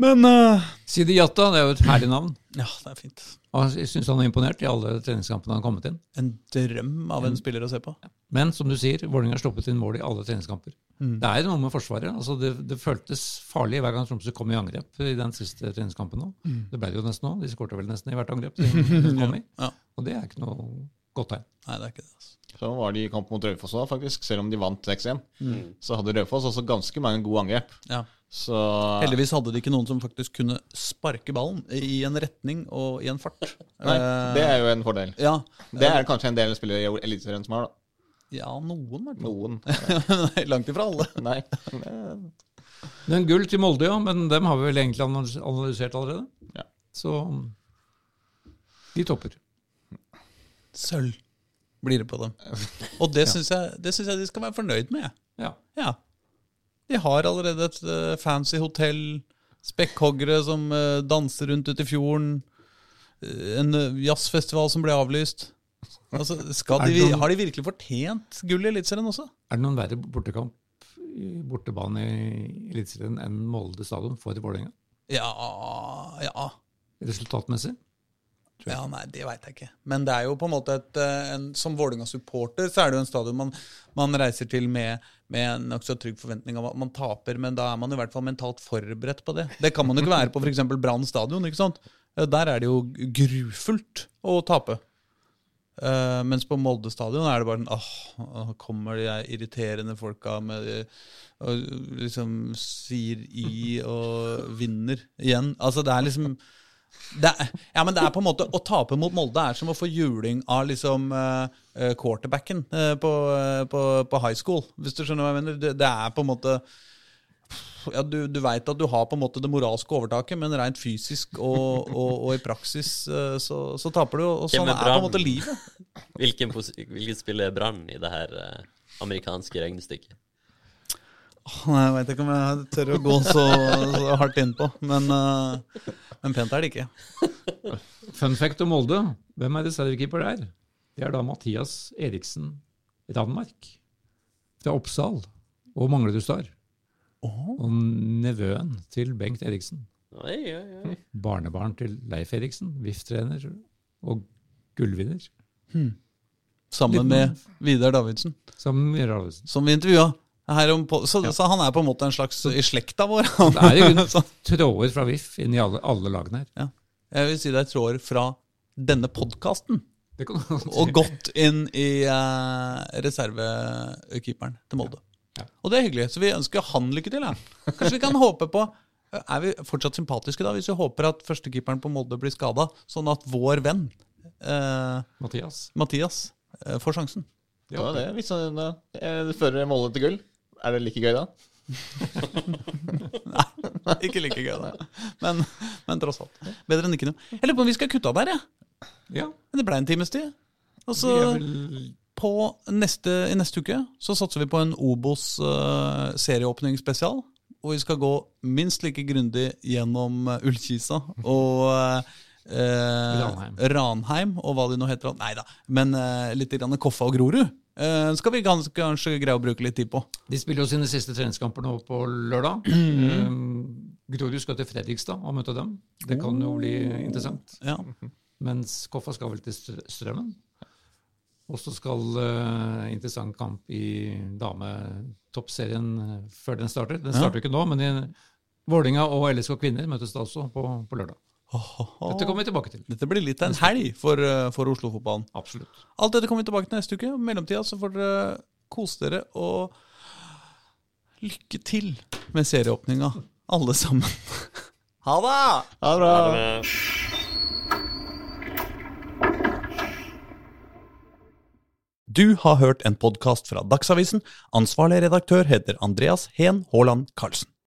Men uh, Sidi Jatta, det er jo et herlig navn. ja, det er fint. Og Jeg syns han er imponert i alle treningskampene han har kommet inn. En drøm av en spiller å se på. Men som du sier, Vålerenga har sluppet inn mål i alle treningskamper. Det er noe med Forsvaret. altså Det, det føltes farlig hver gang Tromsø kom i angrep i den siste treningskampen. nå. Det ble det jo nesten nå. De skårte vel nesten i hvert angrep. de kom i. Ja. Og det er ikke noe godt tegn. Nei, det er ikke det. altså. så var de i kamp mot Raufoss òg, faktisk. Selv om de vant 6-1, Mm. så hadde Raufoss også ganske mange gode angrep. Ja. Så Heldigvis hadde de ikke noen som faktisk kunne sparke ballen i en retning og i en fart. Nei, Eh, det er jo en fordel. ja, Det er kanskje en del spillere i Eliteserien som har, da. ja, noen, i. Noen. Nei, Langt ifra alle. Nei. Men gull til Molde, ja. Men dem har vi vel egentlig analysert allerede. Ja. Så de topper. Sølv blir det på dem. Og det syns jeg, jeg de skal være fornøyd med. Ja. Ja. De har allerede et uh, fancy hotell, spekkhoggere som uh, danser rundt ute i fjorden, eh, en jazzfestival som ble avlyst. Altså, skal de, noen- Har de virkelig fortjent gull i Eliteserien også? Er det noen verre bortekamp i bortebane i Eliteserien enn Molde stadion for Vålerenga? Ja, ja. Resultatmessig? Ja, nei, det veit jeg ikke. Men det er jo på en måte et eh, en, Som Vålerenga-supporter så er det jo en stadion man, man reiser til med, med en nokså trygg forventning av at man taper, men da er man i hvert fall mentalt forberedt på det. Det kan man jo ikke være på f.eks. Brann stadion. ikke sant? Eh, Der er det jo grufullt å tape. Uh, mens på Molde stadion er det bare sånn åh, oh, kommer de irriterende folka med og liksom sier i og vinner igjen. Altså, det er liksom er, ja, men det er på en måte Å tape mot Molde er som å få juling av liksom eh, eh, quarterbacken eh, på, på, på high school, hvis du skjønner hva jeg mener. Det, det er på en måte ja, Du, du veit at du har på en måte det moralske overtaket, men rent fysisk og, og, og i praksis så, så taper du. Og sånn er er på en måte livet. Hvilken, hvilken spiller Brann i det her amerikanske regnestykket? Nei, Jeg veit ikke om jeg tør å gå så, så hardt innpå, men, eh, men pent er det ikke. Fun fact om Molde. Hvem er reservekeeper der? Det er da Mathias Eriksen Ranmark fra Oppsal og Manglerud Star. Og nevøen til Bengt Eriksen. Oi, oi, oi. Barnebarn til Leif Eriksen, VIF-trener og gullvinner. Sammen med Vidar Davidsen, Sammen med Davidsen. som vi intervjua. Her om på, så, så han er på en måte en slags i slekta vår. Det er jo tråder fra VIF inn i alle, alle lagene her. ja. Jeg vil si det er tråder fra denne podkasten og gått inn i uh, reservekeeperen til Molde. Ja. Og det er hyggelig, så vi ønsker han lykke til. Ja. Kanskje vi kan håpe på Er vi fortsatt sympatiske da hvis vi håper at førstekeeperen på Molde blir skada, sånn at vår venn uh, Mathias. Mathias uh, får sjansen? Det var det. Hvis han fører Molde til gull, er det like gøy da? Nei, Ikke like gøy, da. Men, men tross alt. Bedre enn ikke noe. Jeg lurer på om vi skal kutte av der, jeg. Ja. Men Det ble en times tid. Og så på neste, i neste uke så satser vi på en Obos uh, serieåpningsspesial. Og vi skal gå minst like grundig gjennom uh, Ullkisa og eh, Ranheim. Ranheim og hva de nå heter. Nei da, men eh, litt grann Koffa og Grorud eh, skal vi ganske, kanskje greie å bruke litt tid på. De spiller jo sine siste treningskamper nå på lørdag. um, Grorud skal til Fredrikstad og møte dem. Det kan jo bli interessant. Ja. Mens Koffa skal vel til Strømmen. Og så skal uh, interessant kamp i dametoppserien uh, før den starter. Den starter jo ikke nå, men i Vålinga og LSK kvinner møtes da også på, på lørdag. Dette kommer vi tilbake til. Dette blir litt av en helg for, uh, for Oslo-fotballen. Absolutt. Alt dette kommer vi tilbake til neste uke. I mellomtida så får dere kose dere og lykke til med serieåpninga, alle sammen. Ha det! Ha det bra! Ha det. Du har hørt en podkast fra Dagsavisen. Ansvarlig redaktør heter Andreas Heen Haaland Karlsen.